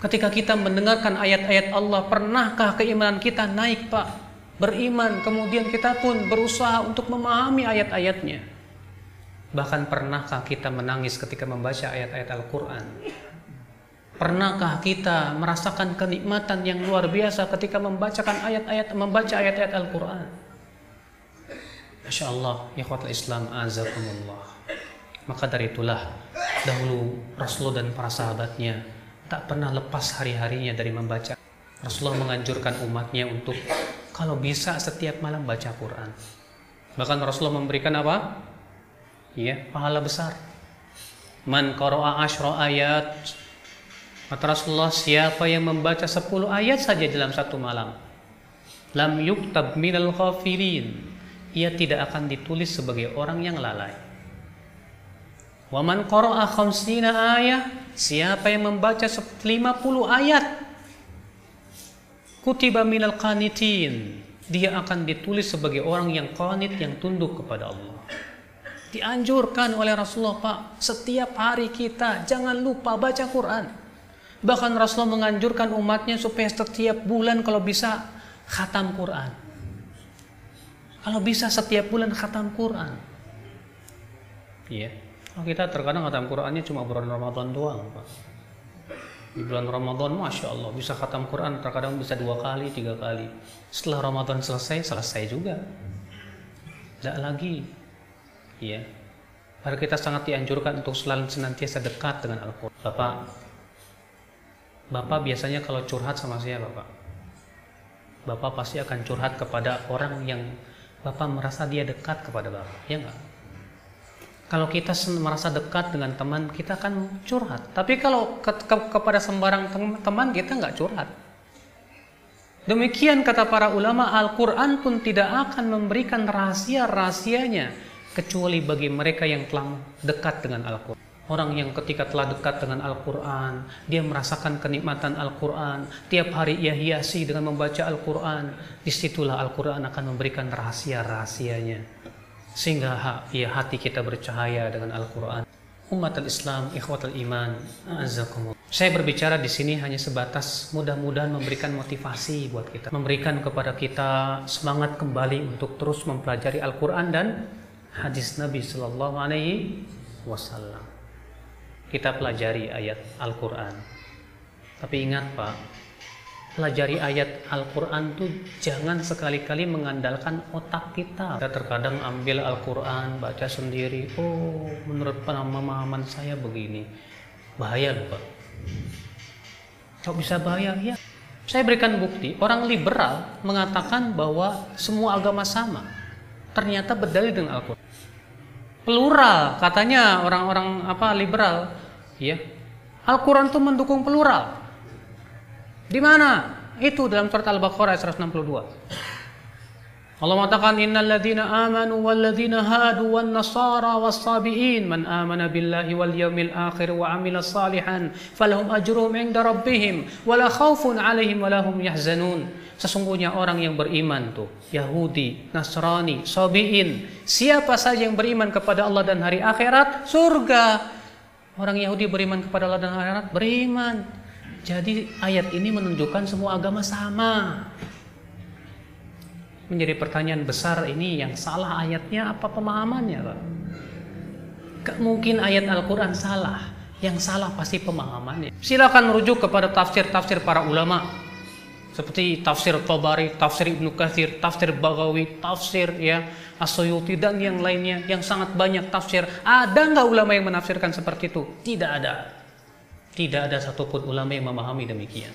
[SPEAKER 1] Ketika kita mendengarkan ayat-ayat Allah, pernahkah keimanan kita naik, Pak? Beriman, kemudian kita pun berusaha untuk memahami ayat-ayatnya. Bahkan pernahkah kita menangis ketika membaca ayat-ayat Al-Quran? Pernahkah kita merasakan kenikmatan yang luar biasa ketika membacakan ayat-ayat membaca ayat-ayat Al-Quran? Masya Allah, ikhwatul Islam azakumullah. Maka dari itulah dahulu Rasulullah dan para sahabatnya tak pernah lepas hari-harinya dari membaca. Rasulullah menganjurkan umatnya untuk kalau bisa setiap malam baca Quran. Bahkan Rasulullah memberikan apa? Ya, pahala besar. Man qara'a asyra ayat. Kata Rasulullah, siapa yang membaca 10 ayat saja dalam satu malam, lam yuktab minal ghafilin. Ia tidak akan ditulis sebagai orang yang lalai. Waman qara'a khamsina ayat Siapa yang membaca 50 ayat kutiba minal qanitin dia akan ditulis sebagai orang yang qanit yang tunduk kepada Allah. Dianjurkan oleh Rasulullah Pak, setiap hari kita jangan lupa baca Quran. Bahkan Rasulullah menganjurkan umatnya supaya setiap bulan kalau bisa khatam Quran. Kalau bisa setiap bulan khatam Quran. Iya. Yeah. Oh, kita terkadang khatam Qurannya cuma bulan Ramadan doang, Pak. Di bulan Ramadan, Masya Allah, bisa khatam Quran terkadang bisa dua kali, tiga kali. Setelah Ramadan selesai, selesai juga. Tidak lagi. Ya. Padahal kita sangat dianjurkan untuk selalu senantiasa dekat dengan Al-Quran. Bapak, Bapak biasanya kalau curhat sama saya, Bapak. Bapak pasti akan curhat kepada orang yang Bapak merasa dia dekat kepada Bapak. Ya enggak? Kalau kita merasa dekat dengan teman, kita akan curhat. Tapi kalau ke ke kepada sembarang teman, kita nggak curhat. Demikian kata para ulama, Al-Quran pun tidak akan memberikan rahasia-rahasianya kecuali bagi mereka yang telah dekat dengan Al-Quran. Orang yang ketika telah dekat dengan Al-Quran, dia merasakan kenikmatan Al-Quran. Tiap hari ia hiasi dengan membaca Al-Quran. Di situlah Al-Quran akan memberikan rahasia-rahasianya sehingga ya hati kita bercahaya dengan Al-Quran. Umat al-Islam, ikhwat al-iman, azakumullah. Saya berbicara di sini hanya sebatas mudah-mudahan memberikan motivasi buat kita, memberikan kepada kita semangat kembali untuk terus mempelajari Al-Quran dan hadis Nabi Sallallahu Alaihi Wasallam. Kita pelajari ayat Al-Quran. Tapi ingat Pak, pelajari ayat Al-Quran tuh jangan sekali-kali mengandalkan otak kita. Kita terkadang ambil Al-Quran, baca sendiri. Oh, menurut pemahaman saya begini. Bahaya loh Pak. Kok bisa bahaya? Ya. Saya berikan bukti, orang liberal mengatakan bahwa semua agama sama. Ternyata berdalil dengan Al-Quran. Plural, katanya orang-orang apa liberal, ya. Al-Quran itu mendukung plural. Di mana? Itu dalam surat Al-Baqarah 162. Allah mengatakan innal ladzina amanu wal ladzina hadu wan nasara was sabiin man amana billahi wal yawmil akhir wa amila salihan falahum ajruhum inda rabbihim wala khaufun alaihim wala hum yahzanun sesungguhnya orang yang beriman tuh Yahudi, Nasrani, Sabiin siapa saja yang beriman kepada Allah dan hari akhirat surga orang Yahudi beriman kepada Allah dan hari akhirat beriman jadi ayat ini menunjukkan semua agama sama. Menjadi pertanyaan besar ini yang salah ayatnya apa pemahamannya Pak? Gak mungkin ayat Al-Quran salah. Yang salah pasti pemahamannya. Silakan merujuk kepada tafsir-tafsir para ulama. Seperti tafsir Tabari, tafsir Ibnu Katsir, tafsir Bagawi, tafsir ya Asyuyuti dan yang lainnya yang sangat banyak tafsir. Ada nggak ulama yang menafsirkan seperti itu? Tidak ada. Tidak ada satupun ulama yang memahami demikian.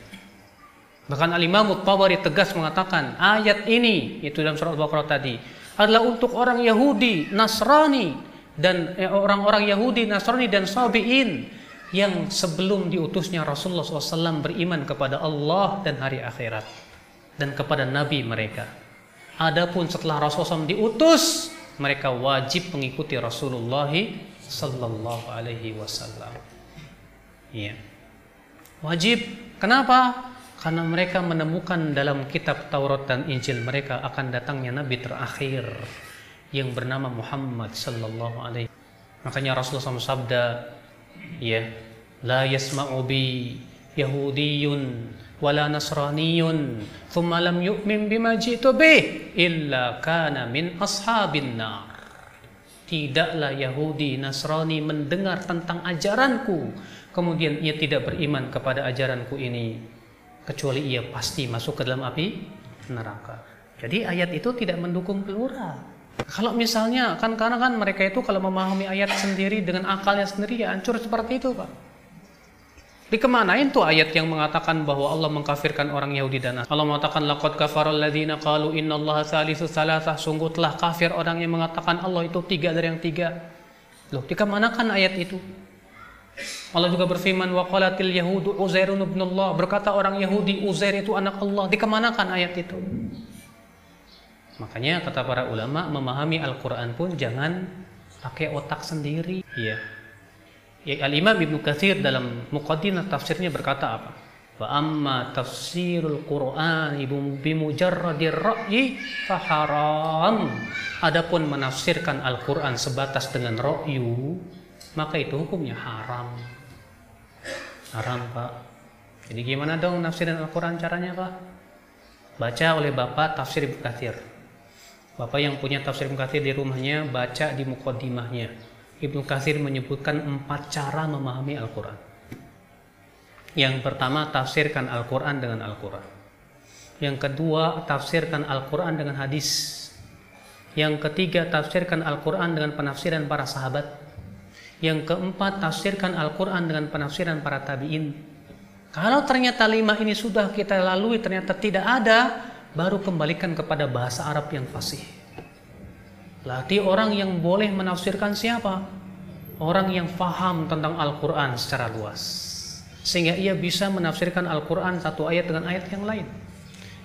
[SPEAKER 1] Bahkan Al-Imam Tabari tegas mengatakan ayat ini itu dalam surat Al-Baqarah tadi adalah untuk orang Yahudi, Nasrani dan eh, orang-orang Yahudi, Nasrani dan Sabiin yang sebelum diutusnya Rasulullah SAW beriman kepada Allah dan hari akhirat dan kepada Nabi mereka. Adapun setelah Rasulullah SAW diutus, mereka wajib mengikuti Rasulullah Sallallahu Alaihi Wasallam. Iya. Wajib. Kenapa? Karena mereka menemukan dalam kitab Taurat dan Injil mereka akan datangnya nabi terakhir yang bernama Muhammad sallallahu alaihi. Makanya Rasulullah SAW sabda, ya, la yasma'u bi Yahudiyun wala Nasraniyun thumma lam yu'min bima jitu bih illa kana min ashabin nar. Tidaklah Yahudi Nasrani mendengar tentang ajaranku kemudian ia tidak beriman kepada ajaranku ini kecuali ia pasti masuk ke dalam api neraka. Jadi ayat itu tidak mendukung plural. Kalau misalnya kan karena kan mereka itu kalau memahami ayat sendiri dengan akalnya sendiri ya hancur seperti itu pak. Dikemanain tuh ayat yang mengatakan bahwa Allah mengkafirkan orang Yahudi dan? Allah mengatakan laqad kafaral ladzina qalu innallaha salisu salasah. Sungguh telah kafir orang yang mengatakan Allah itu tiga dari yang tiga. Loh, dikemanakan ayat itu? Allah juga berfirman wa qalatil yahudu Uzairun ibnullah. Berkata orang Yahudi Uzair itu anak Allah. Dikemanakan ayat itu? Makanya kata para ulama memahami Al-Quran pun jangan pakai otak sendiri. Iya. Ya, Al-Imam Ibnu Katsir dalam muqaddimah tafsirnya berkata apa? Wa amma tafsirul Qur'an bimujarradir ra'yi faharam. Adapun menafsirkan Al-Qur'an sebatas dengan ra'yu, maka itu hukumnya haram. Haram, Pak. Jadi gimana dong nafsirin Al-Qur'an caranya, Pak? Baca oleh Bapak tafsir Ibnu Katsir Bapak yang punya tafsir Ibnu Katsir di rumahnya baca di mukaddimahnya. Ibnu Katsir menyebutkan empat cara memahami Al-Quran. Yang pertama tafsirkan Al-Quran dengan Al-Quran. Yang kedua tafsirkan Al-Quran dengan hadis. Yang ketiga tafsirkan Al-Quran dengan penafsiran para sahabat. Yang keempat tafsirkan Al-Quran dengan penafsiran para tabiin. Kalau ternyata lima ini sudah kita lalui ternyata tidak ada, baru kembalikan kepada bahasa Arab yang fasih. Latih orang yang boleh menafsirkan siapa? Orang yang faham tentang Al-Quran secara luas. Sehingga ia bisa menafsirkan Al-Quran satu ayat dengan ayat yang lain.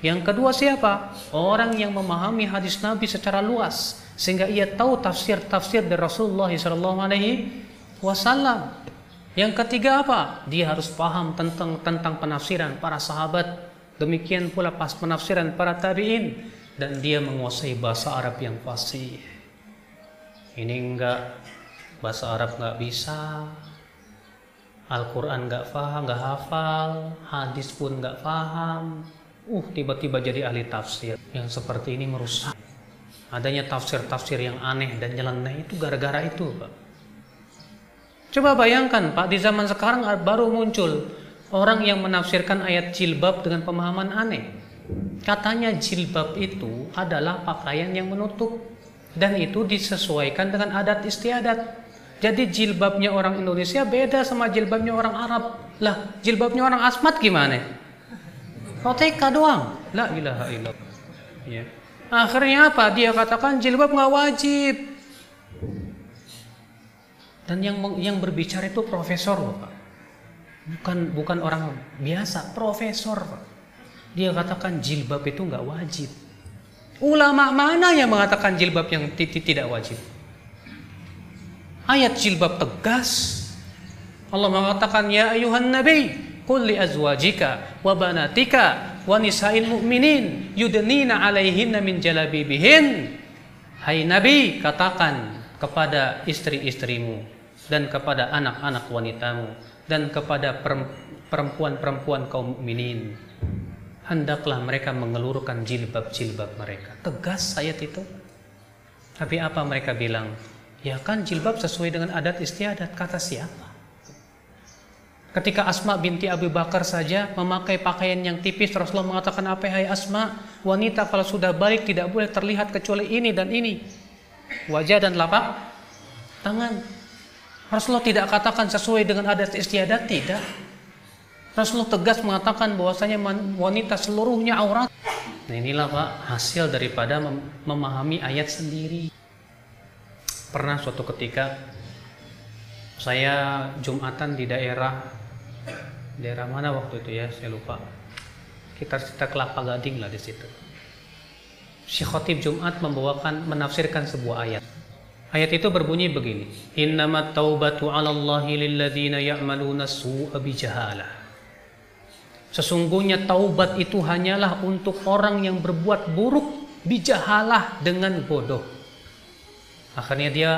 [SPEAKER 1] Yang kedua siapa? Orang yang memahami hadis Nabi secara luas. Sehingga ia tahu tafsir-tafsir dari Rasulullah SAW. Yang ketiga apa? Dia harus paham tentang tentang penafsiran para sahabat Demikian pula pas penafsiran para tabi'in dan dia menguasai bahasa Arab yang fasih. Ini enggak bahasa Arab enggak bisa. Al-Quran enggak paham, enggak hafal, hadis pun enggak paham. Uh, tiba-tiba jadi ahli tafsir. Yang seperti ini merusak. Adanya tafsir-tafsir yang aneh dan nyeleneh itu gara-gara itu, Pak. Coba bayangkan, Pak, di zaman sekarang baru muncul orang yang menafsirkan ayat jilbab dengan pemahaman aneh. Katanya jilbab itu adalah pakaian yang menutup dan itu disesuaikan dengan adat istiadat. Jadi jilbabnya orang Indonesia beda sama jilbabnya orang Arab. Lah, jilbabnya orang Asmat gimana? Roteka doang. La ilaha illallah. Ya. Akhirnya apa? Dia katakan jilbab nggak wajib. Dan yang yang berbicara itu profesor loh, Pak bukan bukan orang biasa, profesor. Dia katakan jilbab itu nggak wajib. Ulama mana yang mengatakan jilbab yang tidak wajib? Ayat jilbab tegas. Allah mengatakan ya ayuhan nabi qul li azwajika wa banatika wa nisa'il mu'minin yudnina 'alaihinna min jalabibihin. Hai nabi, katakan kepada istri-istrimu dan kepada anak-anak wanitamu dan kepada perempuan-perempuan kaum mukminin hendaklah mereka mengelurkan jilbab-jilbab mereka. Tegas ayat itu. Tapi apa mereka bilang? Ya kan jilbab sesuai dengan adat istiadat. Kata siapa? Ketika Asma binti Abu Bakar saja memakai pakaian yang tipis, Rasulullah mengatakan apa hai Asma? Wanita kalau sudah balik tidak boleh terlihat kecuali ini dan ini. Wajah dan lapak tangan. Rasulullah tidak katakan sesuai dengan adat istiadat, tidak. Rasulullah tegas mengatakan bahwasanya wanita seluruhnya aurat. Nah inilah Pak hasil daripada mem memahami ayat sendiri. Pernah suatu ketika saya Jumatan di daerah daerah mana waktu itu ya saya lupa. Kita cerita Kelapa Gading lah di situ. Si khotib Jumat membawakan menafsirkan sebuah ayat. Ayat itu berbunyi begini. Innamat taubatu 'ala Allahi lilladzina ya'maluna su'a bijahalah. Sesungguhnya taubat itu hanyalah untuk orang yang berbuat buruk bijahalah dengan bodoh. Akhirnya dia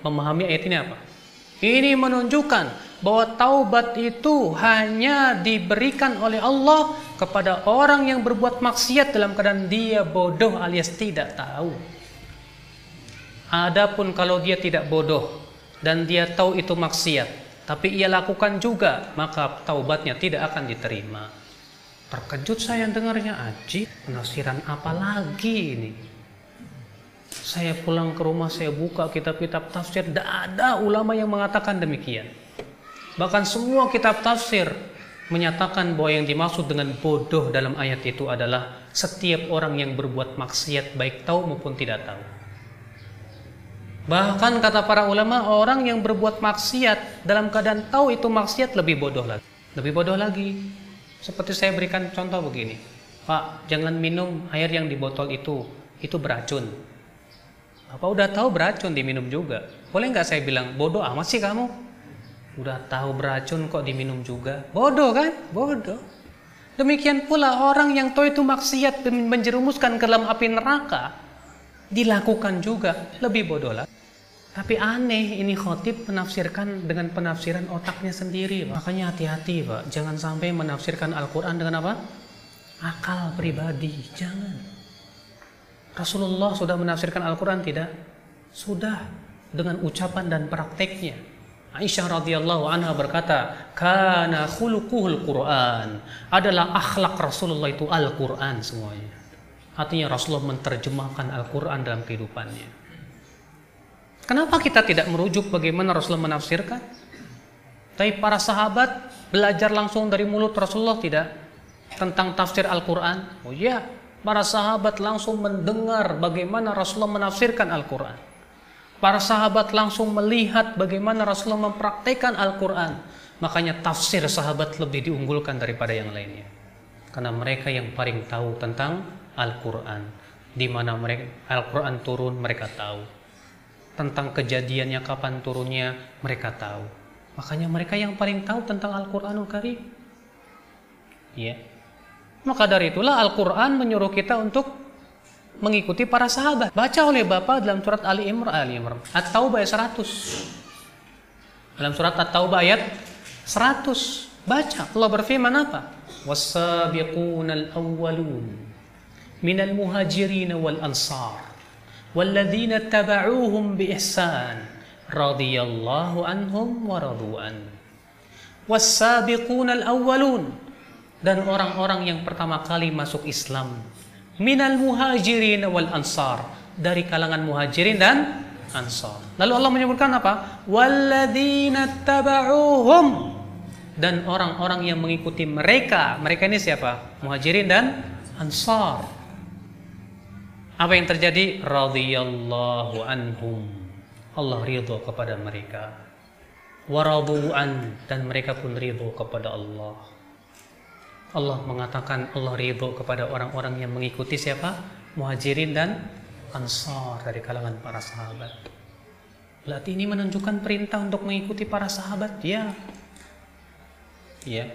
[SPEAKER 1] memahami ayat ini apa? Ini menunjukkan bahwa taubat itu hanya diberikan oleh Allah kepada orang yang berbuat maksiat dalam keadaan dia bodoh alias tidak tahu. Adapun kalau dia tidak bodoh dan dia tahu itu maksiat, tapi ia lakukan juga, maka taubatnya tidak akan diterima. Terkejut saya dengarnya, Aji, penafsiran apa lagi ini? Saya pulang ke rumah, saya buka kitab-kitab tafsir, tidak ada ulama yang mengatakan demikian. Bahkan semua kitab tafsir menyatakan bahwa yang dimaksud dengan bodoh dalam ayat itu adalah setiap orang yang berbuat maksiat baik tahu maupun tidak tahu. Bahkan kata para ulama, orang yang berbuat maksiat dalam keadaan tahu itu maksiat lebih bodoh lagi. Lebih bodoh lagi. Seperti saya berikan contoh begini. Pak, jangan minum air yang di botol itu. Itu beracun. Apa udah tahu beracun diminum juga? Boleh nggak saya bilang, bodoh amat sih kamu? Udah tahu beracun kok diminum juga? Bodoh kan? Bodoh. Demikian pula orang yang tahu itu maksiat menjerumuskan ke dalam api neraka dilakukan juga lebih bodoh lah. Tapi aneh ini khotib menafsirkan dengan penafsiran otaknya sendiri. Pak. Makanya hati-hati Pak. Jangan sampai menafsirkan Al-Quran dengan apa? Akal pribadi. Jangan. Rasulullah sudah menafsirkan Al-Quran tidak? Sudah. Dengan ucapan dan prakteknya. Aisyah radhiyallahu anha berkata, "Kana khuluquhul Quran." Adalah akhlak Rasulullah itu Al-Quran semuanya. Artinya Rasulullah menerjemahkan Al-Quran dalam kehidupannya. Kenapa kita tidak merujuk bagaimana Rasulullah menafsirkan? Tapi para sahabat belajar langsung dari mulut Rasulullah tidak tentang tafsir Al-Quran. Oh iya, para sahabat langsung mendengar bagaimana Rasulullah menafsirkan Al-Quran. Para sahabat langsung melihat bagaimana Rasulullah mempraktekkan Al-Quran. Makanya tafsir sahabat lebih diunggulkan daripada yang lainnya. Karena mereka yang paling tahu tentang Al-Quran. Di mana mereka Al-Quran turun mereka tahu. Tentang kejadiannya kapan turunnya mereka tahu. Makanya mereka yang paling tahu tentang Al-Quranul Karim. Ya maka dari itulah Al-Quran menyuruh kita untuk mengikuti para sahabat. Baca oleh Bapak dalam surat Ali Imran Ali Imran. At-Taubah ayat 100 dalam surat At-Taubah ayat 100 baca. Allah berfirman apa? Wasabiqunal awwalun minal muhajirin wal ansar والذين اتبعوهم بإحسان رضي الله عنهم ورضوا عنه والسابقون الأولون dan orang-orang yang pertama kali masuk Islam minal muhajirin wal ansar dari kalangan muhajirin dan ansar lalu Allah menyebutkan apa walladzina taba'uhum dan orang-orang yang mengikuti mereka mereka ini siapa muhajirin dan ansar apa yang terjadi? Radhiyallahu anhum. Allah ridho kepada mereka. Waradu'an dan mereka pun ridho kepada Allah. Allah mengatakan Allah ridho kepada orang-orang yang mengikuti siapa? Muhajirin dan Ansar dari kalangan para sahabat. Berarti ini menunjukkan perintah untuk mengikuti para sahabat, ya. Ya.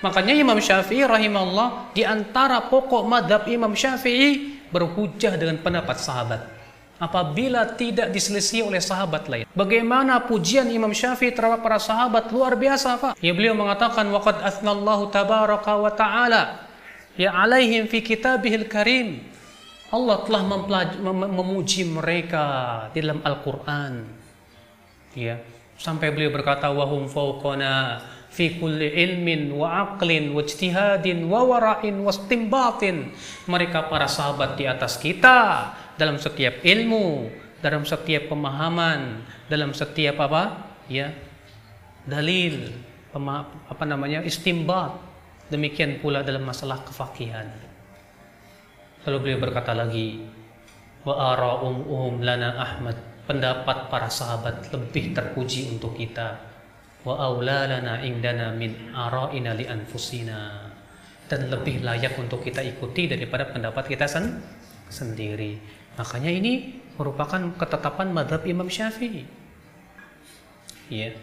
[SPEAKER 1] Makanya Imam Syafi'i rahimahullah di antara pokok madhab Imam Syafi'i berhujah dengan pendapat sahabat apabila tidak diselisih oleh sahabat lain. Bagaimana pujian Imam Syafi'i terhadap para sahabat luar biasa, Pak. Ya beliau mengatakan waqad athnallahu tabaraka wa ta'ala ya alaihim fi kitabihil karim. Allah telah memuji mereka di dalam Al-Qur'an. Ya, sampai beliau berkata wahum fawqana fi kulli ilmin wa aqlin wa ijtihadin wa wara'in wa istimbatin. Mereka para sahabat di atas kita dalam setiap ilmu, dalam setiap pemahaman, dalam setiap apa? Ya. Dalil, apa namanya? istimbat. Demikian pula dalam masalah kefakihan. Lalu beliau berkata lagi, wa ara'um um lana Ahmad. Pendapat para sahabat lebih terpuji untuk kita wa indana min ara'ina li anfusina dan lebih layak untuk kita ikuti daripada pendapat kita sen sendiri. Makanya ini merupakan ketetapan madhab Imam Syafi'i. Ya.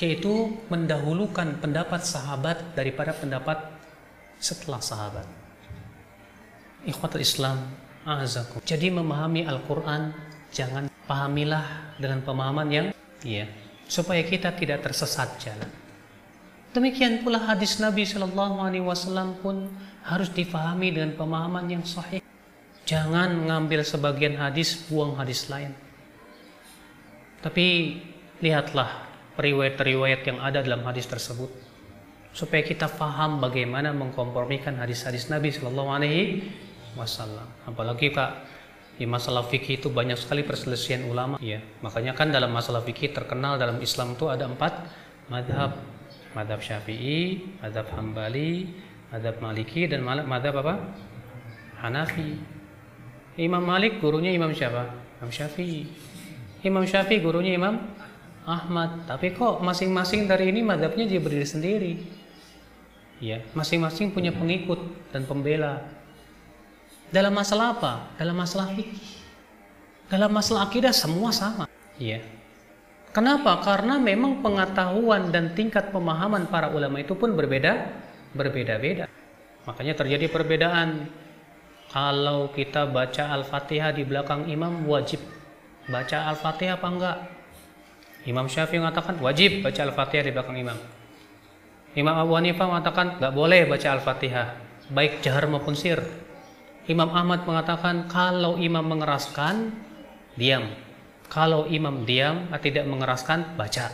[SPEAKER 1] Yaitu mendahulukan pendapat sahabat daripada pendapat setelah sahabat. Ikhwatul Islam, azakum. Jadi memahami Al-Quran jangan pahamilah dengan pemahaman yang ya supaya kita tidak tersesat jalan. Demikian pula hadis Nabi Shallallahu Alaihi Wasallam pun harus difahami dengan pemahaman yang sahih. Jangan mengambil sebagian hadis, buang hadis lain. Tapi lihatlah riwayat-riwayat yang ada dalam hadis tersebut supaya kita faham bagaimana mengkompromikan hadis-hadis Nabi Shallallahu Alaihi Wasallam. Apalagi kak di masalah fikih itu banyak sekali perselisihan ulama. Ya, makanya kan dalam masalah fikih terkenal dalam Islam itu ada empat madhab madhab syafi'i, madhab hambali, madhab maliki, dan madhab apa? Hanafi. Imam Malik gurunya Imam siapa? Imam Syafi'i. Imam Syafi'i gurunya Imam Ahmad. Tapi kok masing-masing dari ini madhabnya dia berdiri sendiri. Ya, masing-masing punya pengikut dan pembela. Dalam masalah apa? Dalam masalah fikih. Dalam masalah akidah semua sama. Ya, Kenapa? Karena memang pengetahuan dan tingkat pemahaman para ulama itu pun berbeda, berbeda-beda. Makanya terjadi perbedaan. Kalau kita baca Al-Fatihah di belakang imam wajib baca Al-Fatihah apa enggak? Imam Syafi'i mengatakan wajib baca Al-Fatihah di belakang imam. Imam Abu Hanifah mengatakan enggak boleh baca Al-Fatihah, baik jahar maupun sir. Imam Ahmad mengatakan kalau imam mengeraskan, diam. Kalau imam diam atau tidak mengeraskan, baca.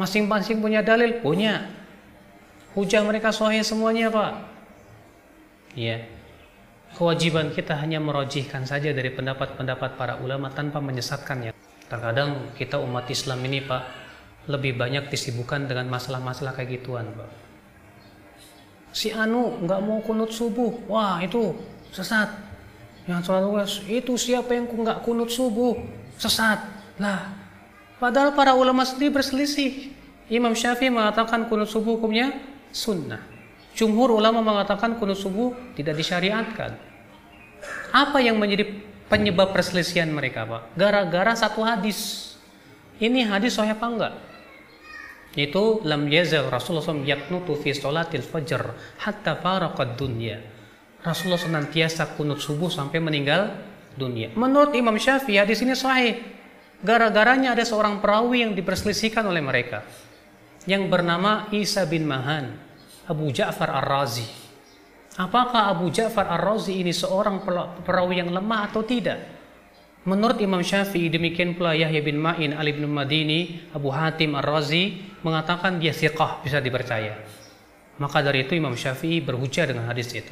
[SPEAKER 1] Masing-masing punya dalil, punya. Hujah mereka sahih semuanya, Pak. Ya. Kewajiban kita hanya merojihkan saja dari pendapat-pendapat para ulama tanpa menyesatkannya. Terkadang kita umat Islam ini, Pak, lebih banyak disibukkan dengan masalah-masalah kayak gituan, Pak. Si Anu nggak mau kunut subuh, wah itu sesat. Yang selalu itu siapa yang nggak kunut subuh? sesat. Lah, padahal para ulama sendiri berselisih. Imam Syafi'i mengatakan kunut subuh hukumnya sunnah. Jumhur ulama mengatakan kunut subuh tidak disyariatkan. Apa yang menjadi penyebab perselisihan mereka, Pak? Gara-gara satu hadis. Ini hadis sahih apa? Itu lam yazal Rasulullah SAW yaknutu fi salatil fajr hatta faraqad dunya. Rasulullah senantiasa kunut subuh sampai meninggal dunia. Menurut Imam Syafi'i di sini sahih. Gara-garanya ada seorang perawi yang diperselisihkan oleh mereka yang bernama Isa bin Mahan, Abu Ja'far Ar-Razi. Apakah Abu Ja'far Ar-Razi ini seorang perawi yang lemah atau tidak? Menurut Imam Syafi'i demikian pula Yahya bin Ma'in, Ali bin Madini, Abu Hatim Ar-Razi mengatakan dia siqah bisa dipercaya. Maka dari itu Imam Syafi'i berhujah dengan hadis itu.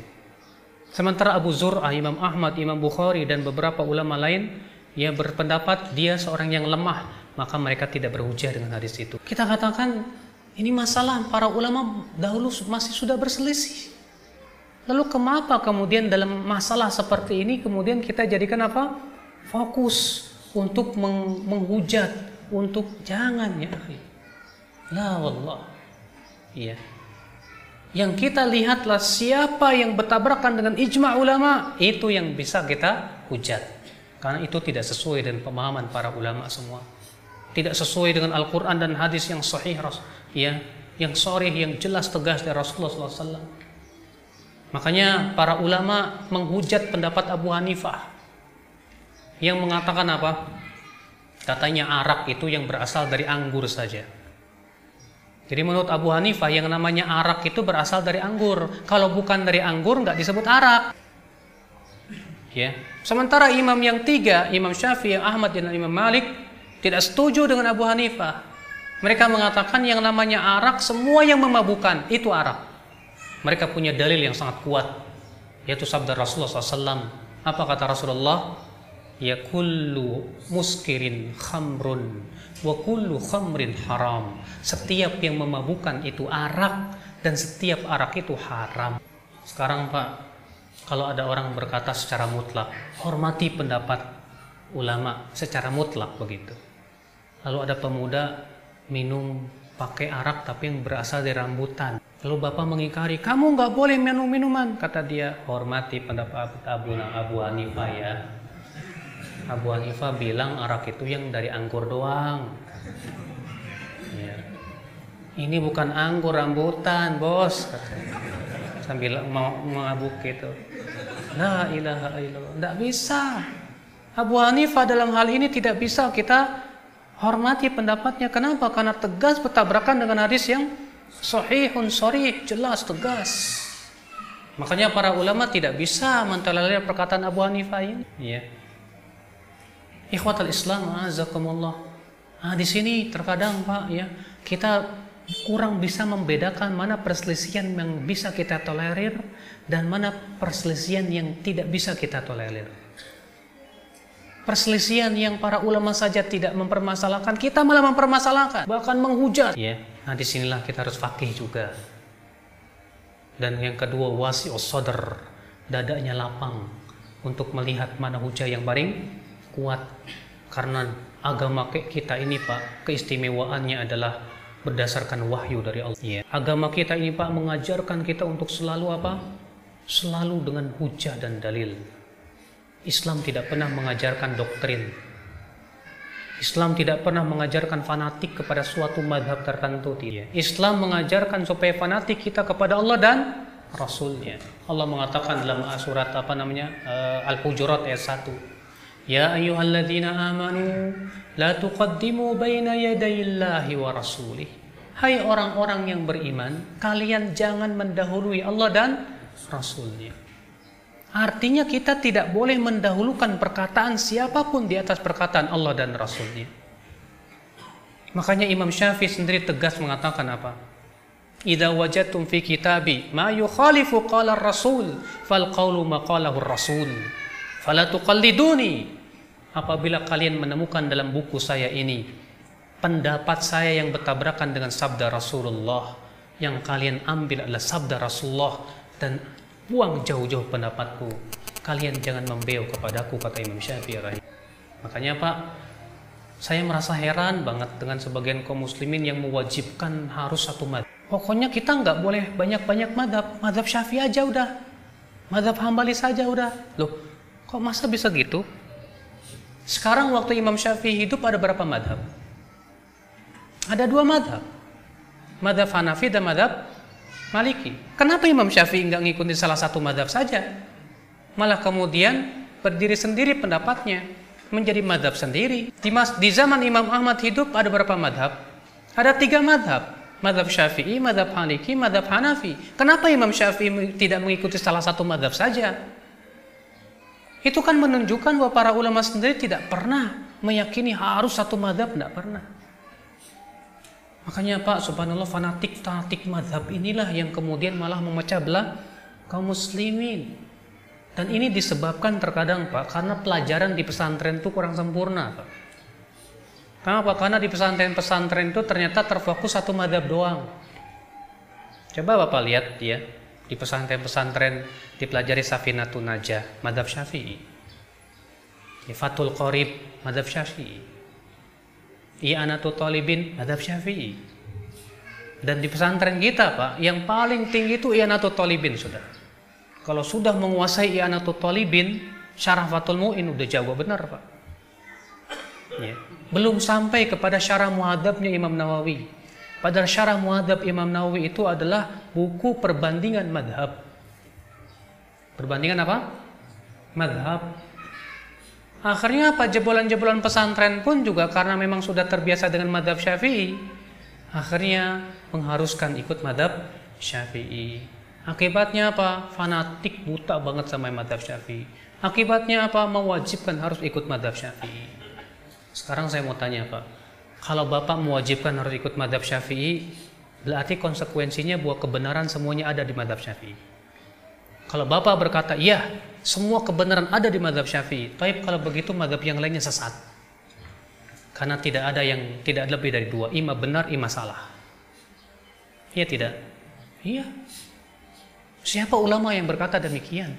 [SPEAKER 1] Sementara Abu Zur'ah, Imam Ahmad, Imam Bukhari dan beberapa ulama lain yang berpendapat dia seorang yang lemah, maka mereka tidak berhujah dengan hadis itu. Kita katakan ini masalah para ulama dahulu masih sudah berselisih. Lalu kenapa kemudian dalam masalah seperti ini kemudian kita jadikan apa? Fokus untuk meng menghujat, untuk jangan ya. La wallah. Iya. Yang kita lihatlah siapa yang bertabrakan dengan ijma ulama, itu yang bisa kita hujat. Karena itu tidak sesuai dengan pemahaman para ulama semua. Tidak sesuai dengan Al-Quran dan hadis yang sahih, ya, yang sahih, yang jelas tegas dari Rasulullah SAW. Makanya para ulama menghujat pendapat Abu Hanifah yang mengatakan apa? Katanya arak itu yang berasal dari anggur saja. Jadi menurut Abu Hanifah yang namanya arak itu berasal dari anggur. Kalau bukan dari anggur nggak disebut arak. Ya. Sementara imam yang tiga, Imam Syafi'i, Ahmad dan Imam Malik tidak setuju dengan Abu Hanifah. Mereka mengatakan yang namanya arak semua yang memabukkan itu arak. Mereka punya dalil yang sangat kuat yaitu sabda Rasulullah SAW. Apa kata Rasulullah? Ya kullu muskirin khamrun wa kullu khamrin haram. Setiap yang memabukkan itu arak dan setiap arak itu haram. Sekarang Pak, kalau ada orang berkata secara mutlak, hormati pendapat ulama secara mutlak begitu. Lalu ada pemuda minum pakai arak tapi yang berasal dari rambutan. Lalu bapak mengingkari, kamu nggak boleh minum minuman. Kata dia, hormati pendapat Abu Abu Hanifah ya. Abu Hanifah bilang arak itu yang dari anggur doang. Ya. Ini bukan anggur rambutan, bos. Sambil mau mengabuk gitu. La ilaha illallah. Tidak bisa. Abu Hanifah dalam hal ini tidak bisa kita Hormati pendapatnya. Kenapa? Karena tegas bertabrakan dengan hadis yang sahihun sorih, jelas, tegas. Makanya para ulama tidak bisa mentolerir perkataan Abu Hanifah ini. Ya. Ikhwatul Islam, azakumullah. Nah, di sini terkadang Pak ya, kita kurang bisa membedakan mana perselisihan yang bisa kita tolerir dan mana perselisihan yang tidak bisa kita tolerir. Perselisihan yang para ulama saja tidak mempermasalahkan, kita malah mempermasalahkan, bahkan menghujat. Ya, nah di sinilah kita harus fakih juga. Dan yang kedua wasi sodar, dadanya lapang untuk melihat mana hujah yang paling kuat. Karena agama kita ini Pak, keistimewaannya adalah berdasarkan wahyu dari Allah. Ya. Agama kita ini Pak mengajarkan kita untuk selalu apa? Selalu dengan hujah dan dalil. Islam tidak pernah mengajarkan doktrin. Islam tidak pernah mengajarkan fanatik kepada suatu madhab tertentu. Tidak. Islam mengajarkan supaya fanatik kita kepada Allah dan Rasulnya. Allah mengatakan dalam surat apa namanya uh, Al-Hujurat ayat 1. Ya ayyuhalladzina amanu la tuqaddimu baina yadayillahi wa rasulih. Hai orang-orang yang beriman, kalian jangan mendahului Allah dan Rasulnya. Artinya kita tidak boleh mendahulukan perkataan siapa pun di atas perkataan Allah dan Rasulnya. Makanya Imam Syafi'i sendiri tegas mengatakan apa? Idza wajadtum fi kitabi ma yukhalifu qala rasul fal qawlu maqalahu rasul fala tuqalliduni. Apabila kalian menemukan dalam buku saya ini pendapat saya yang bertabrakan dengan sabda Rasulullah yang kalian ambil adalah sabda Rasulullah dan buang jauh-jauh pendapatku kalian jangan membeo kepadaku kata Imam Syafi'i makanya Pak saya merasa heran banget dengan sebagian kaum muslimin yang mewajibkan harus satu madhab. Pokoknya kita nggak boleh banyak-banyak madhab. Madhab Syafi'i aja udah. Madhab Hambali saja udah. Loh kok masa bisa gitu sekarang waktu Imam Syafi'i hidup ada berapa madhab ada dua madhab madhab Hanafi dan madhab Maliki. Kenapa Imam Syafi'i nggak ngikutin salah satu madhab saja? Malah kemudian berdiri sendiri pendapatnya menjadi madhab sendiri. Di, mas, di zaman Imam Ahmad hidup ada berapa madhab? Ada tiga madhab. Madhab Syafi'i, madhab Maliki, madhab Hanafi. Kenapa Imam Syafi'i tidak mengikuti salah satu madhab saja? Itu kan menunjukkan bahwa para ulama sendiri tidak pernah meyakini harus satu madhab, tidak pernah. Makanya Pak, subhanallah fanatik-fanatik madhab inilah yang kemudian malah memecah belah kaum muslimin. Dan ini disebabkan terkadang Pak, karena pelajaran di pesantren itu kurang sempurna Pak. Kenapa? Karena di pesantren-pesantren itu ternyata terfokus satu madhab doang. Coba Bapak lihat ya, di pesantren-pesantren dipelajari Safinatun Najah, madhab syafi'i. Fatul Qorib, madhab syafi'i. I'anatu talibin madhab syafi'i. Dan di pesantren kita pak yang paling tinggi itu i'anatu talibin sudah kalau sudah menguasai i'anatu talibin syarah fatul mu'in udah jauh benar pak. Ya. belum sampai kepada syarah muhadabnya Imam Nawawi padahal syarah muhadab Imam Nawawi itu adalah buku perbandingan madhab perbandingan apa? madhab Akhirnya apa? Jebolan-jebolan pesantren pun juga karena memang sudah terbiasa dengan madhab syafi'i. Akhirnya mengharuskan ikut madhab syafi'i. Akibatnya apa? Fanatik buta banget sama madhab syafi'i. Akibatnya apa? Mewajibkan harus ikut madhab syafi'i. Sekarang saya mau tanya Pak. Kalau Bapak mewajibkan harus ikut madhab syafi'i, berarti konsekuensinya bahwa kebenaran semuanya ada di madhab syafi'i. Kalau Bapak berkata, iya, semua kebenaran ada di madhab syafi'i. Tapi kalau begitu madhab yang lainnya sesat. Karena tidak ada yang tidak lebih dari dua. Ima benar, ima salah. Iya tidak? Iya. Siapa ulama yang berkata demikian?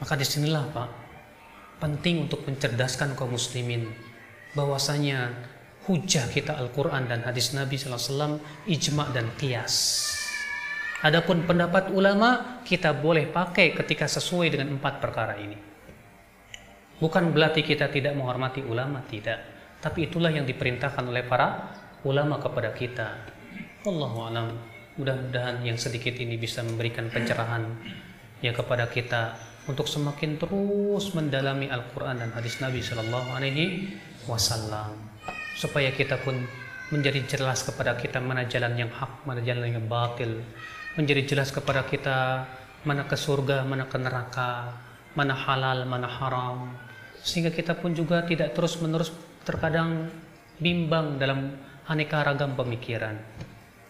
[SPEAKER 1] Maka di sinilah Pak, penting untuk mencerdaskan kaum muslimin bahwasanya hujah kita Al-Quran dan hadis Nabi SAW ijma dan kias. Adapun pendapat ulama kita boleh pakai ketika sesuai dengan empat perkara ini. Bukan berarti kita tidak menghormati ulama, tidak. Tapi itulah yang diperintahkan oleh para ulama kepada kita. Allahu alam. Mudah-mudahan yang sedikit ini bisa memberikan pencerahan ya kepada kita untuk semakin terus mendalami Al-Quran dan hadis Nabi Shallallahu Alaihi wasallam supaya kita pun menjadi jelas kepada kita mana jalan yang hak, mana jalan yang batil, menjadi jelas kepada kita mana ke surga, mana ke neraka, mana halal, mana haram, sehingga kita pun juga tidak terus-menerus terkadang bimbang dalam aneka ragam pemikiran.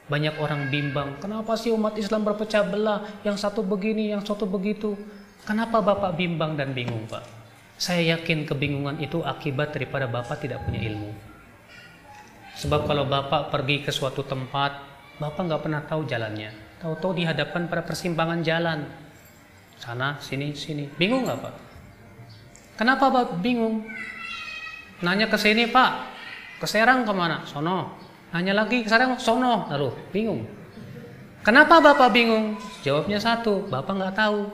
[SPEAKER 1] Banyak orang bimbang, kenapa sih umat Islam berpecah belah, yang satu begini, yang satu begitu. Kenapa Bapak bimbang dan bingung, Pak? Saya yakin kebingungan itu akibat daripada Bapak tidak punya ilmu. Sebab kalau Bapak pergi ke suatu tempat, Bapak nggak pernah tahu jalannya. Tahu-tahu dihadapkan pada persimpangan jalan. Sana, sini, sini. Bingung nggak Pak? Kenapa Bapak bingung? Nanya ke sini Pak, ke Serang ke mana? Sono. Nanya lagi ke sana, sono, lalu bingung. Kenapa bapak bingung? Jawabnya satu, bapak nggak tahu.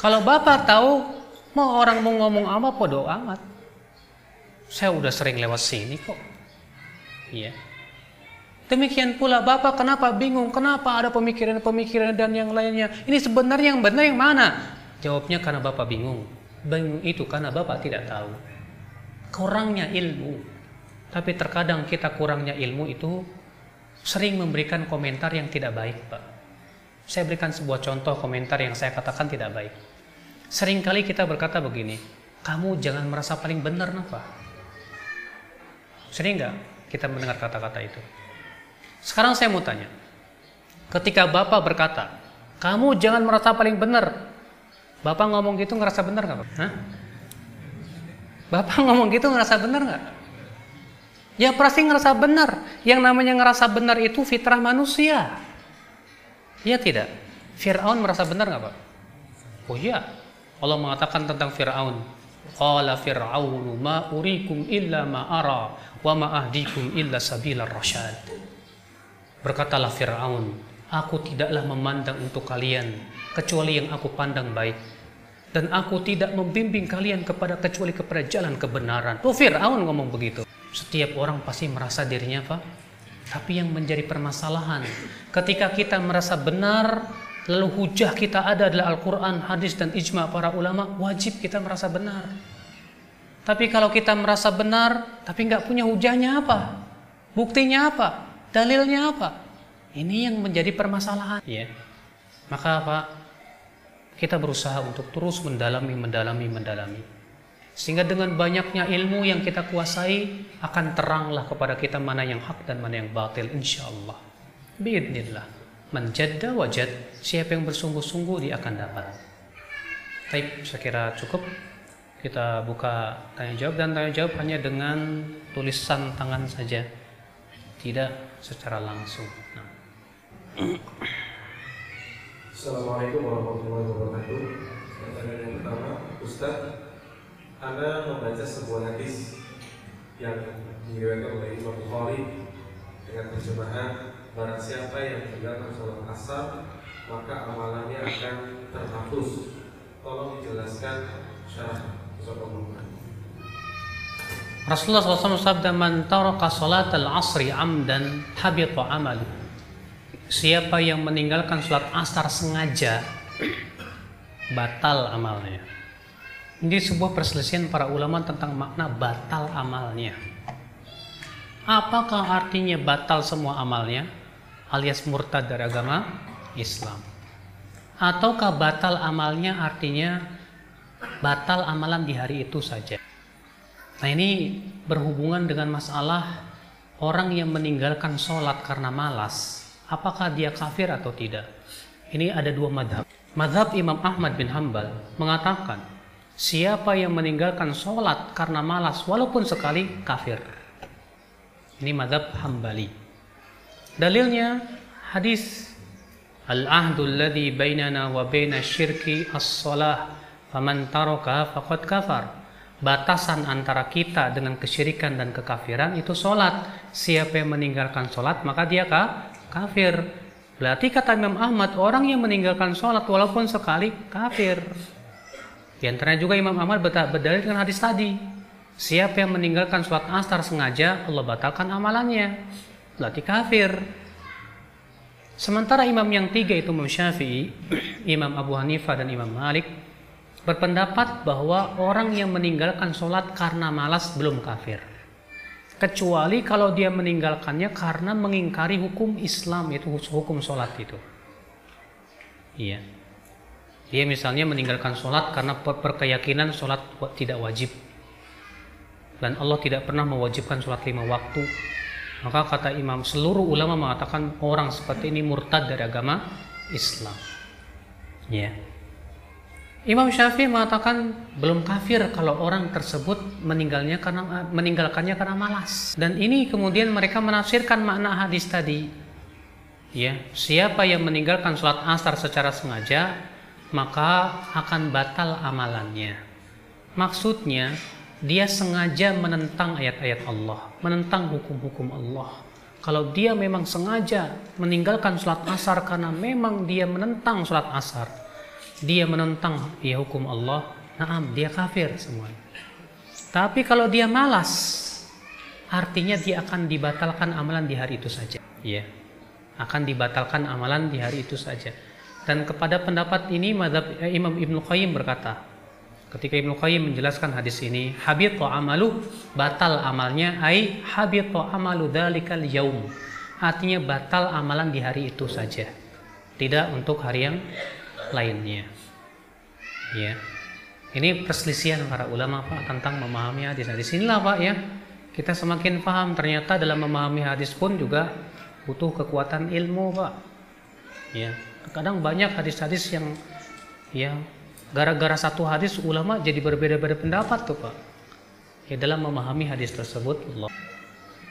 [SPEAKER 1] Kalau bapak tahu, mau orang mau ngomong apa podo amat. Saya udah sering lewat sini kok. Iya. Demikian pula Bapak kenapa bingung? Kenapa ada pemikiran-pemikiran dan yang lainnya? Ini sebenarnya yang benar yang mana? Jawabnya karena Bapak bingung. Bingung itu karena Bapak tidak tahu. Kurangnya ilmu. Tapi terkadang kita kurangnya ilmu itu sering memberikan komentar yang tidak baik, Pak. Saya berikan sebuah contoh komentar yang saya katakan tidak baik. Seringkali kita berkata begini, kamu jangan merasa paling benar, apa? Sering nggak kita mendengar kata-kata itu? Sekarang saya mau tanya, ketika Bapak berkata, kamu jangan merasa paling benar, Bapak ngomong gitu ngerasa benar nggak? Bapak ngomong gitu ngerasa benar nggak? Ya pasti ngerasa benar. Yang namanya ngerasa benar itu fitrah manusia. Ya tidak? Fir'aun merasa benar nggak Pak? Oh iya. Allah mengatakan tentang Fir'aun. Qala Fir'aunu ma urikum illa ma ara wa ma ahdikum illa sabila rasyad. Berkatalah Fir'aun, aku tidaklah memandang untuk kalian kecuali yang aku pandang baik. Dan aku tidak membimbing kalian kepada kecuali kepada jalan kebenaran. Tuh Fir'aun ngomong begitu. Setiap orang pasti merasa dirinya apa? Tapi yang menjadi permasalahan ketika kita merasa benar lalu hujah kita ada adalah Al-Quran, hadis dan ijma para ulama wajib kita merasa benar. Tapi kalau kita merasa benar tapi nggak punya hujahnya apa? Buktinya apa? Dalilnya apa? Ini yang menjadi permasalahan. Ya. Maka apa? Kita berusaha untuk terus mendalami, mendalami, mendalami sehingga dengan banyaknya ilmu yang kita kuasai akan teranglah kepada kita mana yang hak dan mana yang batil insyaallah. Biidnillah. Menjadda wajad, siapa yang bersungguh-sungguh dia akan dapat. Baik, saya kira cukup. Kita buka tanya jawab dan tanya jawab hanya dengan tulisan tangan saja. Tidak secara langsung. Nah.
[SPEAKER 2] Assalamualaikum warahmatullahi wabarakatuh. Pertanyaan yang pertama, Ustaz, anda membaca sebuah hadis yang diriwayatkan oleh Imam Bukhari dengan terjemahan barang siapa yang meninggalkan sholat asar maka amalannya akan terhapus. Tolong dijelaskan syarah
[SPEAKER 1] Rasulullah SAW sabda man taraka salat al-asri amdan habita amal. Siapa yang meninggalkan sholat asar sengaja batal amalnya. Ini sebuah perselisihan para ulama tentang makna batal amalnya. Apakah artinya batal semua amalnya alias murtad dari agama Islam? Ataukah batal amalnya artinya batal amalan di hari itu saja? Nah ini berhubungan dengan masalah orang yang meninggalkan sholat karena malas. Apakah dia kafir atau tidak? Ini ada dua madhab. Madhab Imam Ahmad bin Hambal mengatakan Siapa yang meninggalkan sholat karena malas walaupun sekali kafir. Ini madhab hambali. Dalilnya hadis Al-ahdu alladhi bainana wa baina syirki as-salah faman taraka faqad kafar. Batasan antara kita dengan kesyirikan dan kekafiran itu sholat. Siapa yang meninggalkan sholat maka dia kah? kafir. Berarti kata Imam Ahmad orang yang meninggalkan sholat walaupun sekali kafir. Di antaranya juga Imam Ahmad berdalil dengan hadis tadi. Siapa yang meninggalkan sholat asar sengaja, Allah batalkan amalannya. Berarti kafir. Sementara imam yang tiga itu Imam Syafi'i, Imam Abu Hanifah dan Imam Malik, berpendapat bahwa orang yang meninggalkan sholat karena malas belum kafir. Kecuali kalau dia meninggalkannya karena mengingkari hukum Islam, itu hukum sholat itu. Iya. Dia misalnya meninggalkan sholat karena perkeyakinan sholat tidak wajib. Dan Allah tidak pernah mewajibkan sholat lima waktu. Maka kata imam, seluruh ulama mengatakan orang seperti ini murtad dari agama Islam. Ya. Imam Syafi'i mengatakan belum kafir kalau orang tersebut meninggalnya karena meninggalkannya karena malas. Dan ini kemudian mereka menafsirkan makna hadis tadi. Ya, siapa yang meninggalkan sholat asar secara sengaja, maka akan batal amalannya. Maksudnya, dia sengaja menentang ayat-ayat Allah, menentang hukum-hukum Allah. Kalau dia memang sengaja meninggalkan sholat asar karena memang dia menentang sholat asar, dia menentang ya hukum Allah, naam dia kafir semuanya. Tapi kalau dia malas, artinya dia akan dibatalkan amalan di hari itu saja. Ya akan dibatalkan amalan di hari itu saja. Dan kepada pendapat ini Imam Ibnu Qayyim berkata, ketika Ibnu Qayyim menjelaskan hadis ini, habitu amalu batal amalnya ai habitu amalu dalikal yaum. Artinya batal amalan di hari itu saja. Tidak untuk hari yang lainnya. Ya. Ini perselisihan para ulama Pak tentang memahami hadis. Nah, di sinilah Pak ya. Kita semakin paham ternyata dalam memahami hadis pun juga butuh kekuatan ilmu pak ya kadang banyak hadis-hadis yang ya gara-gara satu hadis ulama jadi berbeda-beda pendapat tuh pak. Ya dalam memahami hadis tersebut Allah.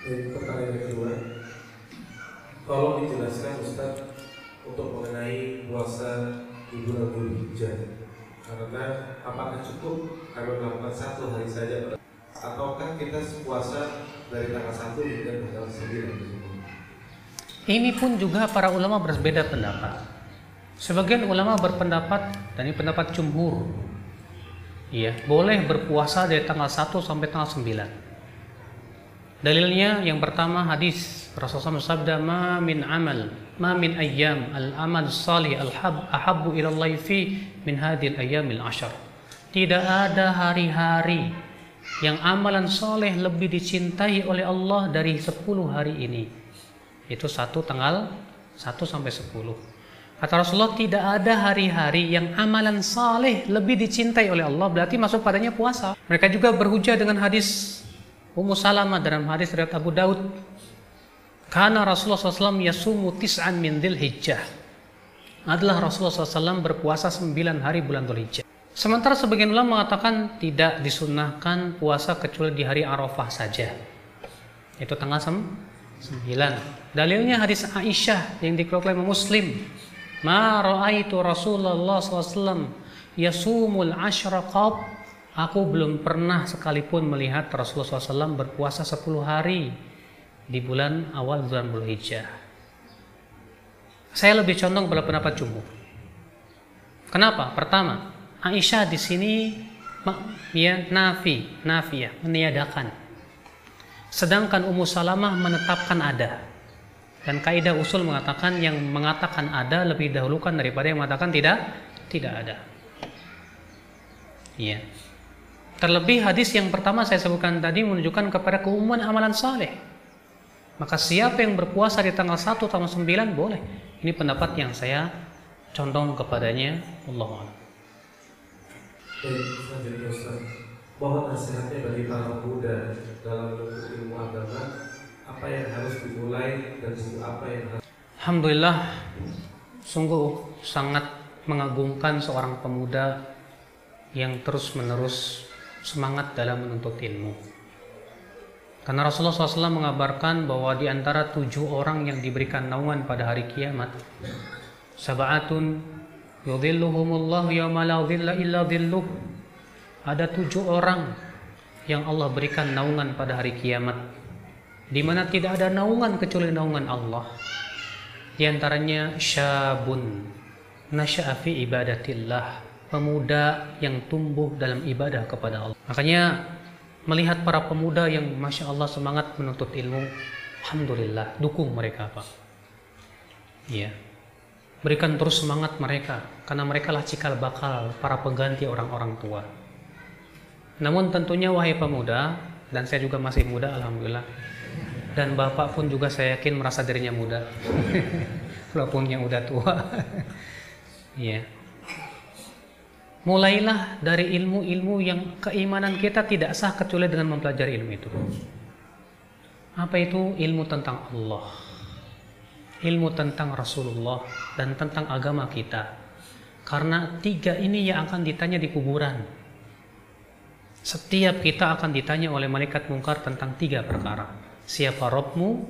[SPEAKER 2] Pertanyaan kedua tolong dijelaskan Ustaz untuk mengenai puasa di bulan Dzulhijjah karena apakah cukup kami melakukan satu hari saja ataukah kita puasa dari tanggal 1 hingga tanggal 9
[SPEAKER 1] ini pun juga para ulama berbeda pendapat. Sebagian ulama berpendapat dan ini pendapat jumhur. Iya, boleh berpuasa dari tanggal 1 sampai tanggal 9. Dalilnya yang pertama hadis Rasulullah sabda ma min amal ma min ayyam al amal salih al hab ahabbu ila Allah fi min hadhil ayyamil ashar. Tidak ada hari-hari yang amalan soleh lebih dicintai oleh Allah dari 10 hari ini itu satu tanggal 1 sampai 10 kata Rasulullah tidak ada hari-hari yang amalan saleh lebih dicintai oleh Allah berarti masuk padanya puasa mereka juga berhujah dengan hadis Ummu Salamah dalam hadis riwayat Abu Daud karena Rasulullah SAW yasumu tis'an min dhil hijjah adalah Rasulullah SAW berpuasa 9 hari bulan Dhul Hijjah. Sementara sebagian ulama mengatakan tidak disunahkan puasa kecuali di hari Arafah saja. Itu tanggal 9. Dalilnya hadis Aisyah yang dikeluarkan oleh Muslim. Ma ra'aitu Rasulullah SAW yasumul ashra qab. Aku belum pernah sekalipun melihat Rasulullah SAW berpuasa 10 hari di bulan awal bulan Dzulhijjah. Saya lebih condong pada pendapat jumhur. Kenapa? Pertama, Aisyah di sini ya nafi, nafi ya, meniadakan Sedangkan Ummu Salamah menetapkan ada. Dan kaidah usul mengatakan yang mengatakan ada lebih dahulukan daripada yang mengatakan tidak tidak ada. Iya. Terlebih hadis yang pertama saya sebutkan tadi menunjukkan kepada keumuman amalan saleh. Maka siapa yang berpuasa di tanggal 1 tanggal 9 boleh. Ini pendapat yang saya condong kepadanya Allah
[SPEAKER 2] Baik, Mohon nasihatnya bagi para pemuda dalam ilmu agama apa yang harus dimulai dan apa yang harus
[SPEAKER 1] Alhamdulillah sungguh sangat mengagumkan seorang pemuda yang terus-menerus semangat dalam menuntut ilmu. Karena Rasulullah SAW mengabarkan bahwa di antara tujuh orang yang diberikan naungan pada hari kiamat, sabatun ada tujuh orang yang Allah berikan naungan pada hari kiamat di mana tidak ada naungan kecuali naungan Allah. Di antaranya syabun. Nasya'a fi ibadatillah. Pemuda yang tumbuh dalam ibadah kepada Allah. Makanya melihat para pemuda yang masya Allah semangat menuntut ilmu Alhamdulillah dukung mereka Pak. Iya. Berikan terus semangat mereka, karena mereka lah cikal bakal para pengganti orang-orang tua. Namun tentunya wahai pemuda, dan saya juga masih muda alhamdulillah. Dan bapak pun juga saya yakin merasa dirinya muda. Walaupun yang udah tua. Iya. Mulailah dari ilmu-ilmu yang keimanan kita tidak sah kecuali dengan mempelajari ilmu itu. Apa itu? Ilmu tentang Allah. Ilmu tentang Rasulullah dan tentang agama kita. Karena tiga ini yang akan ditanya di kuburan. Setiap kita akan ditanya oleh malaikat mungkar tentang tiga perkara. Siapa Robmu,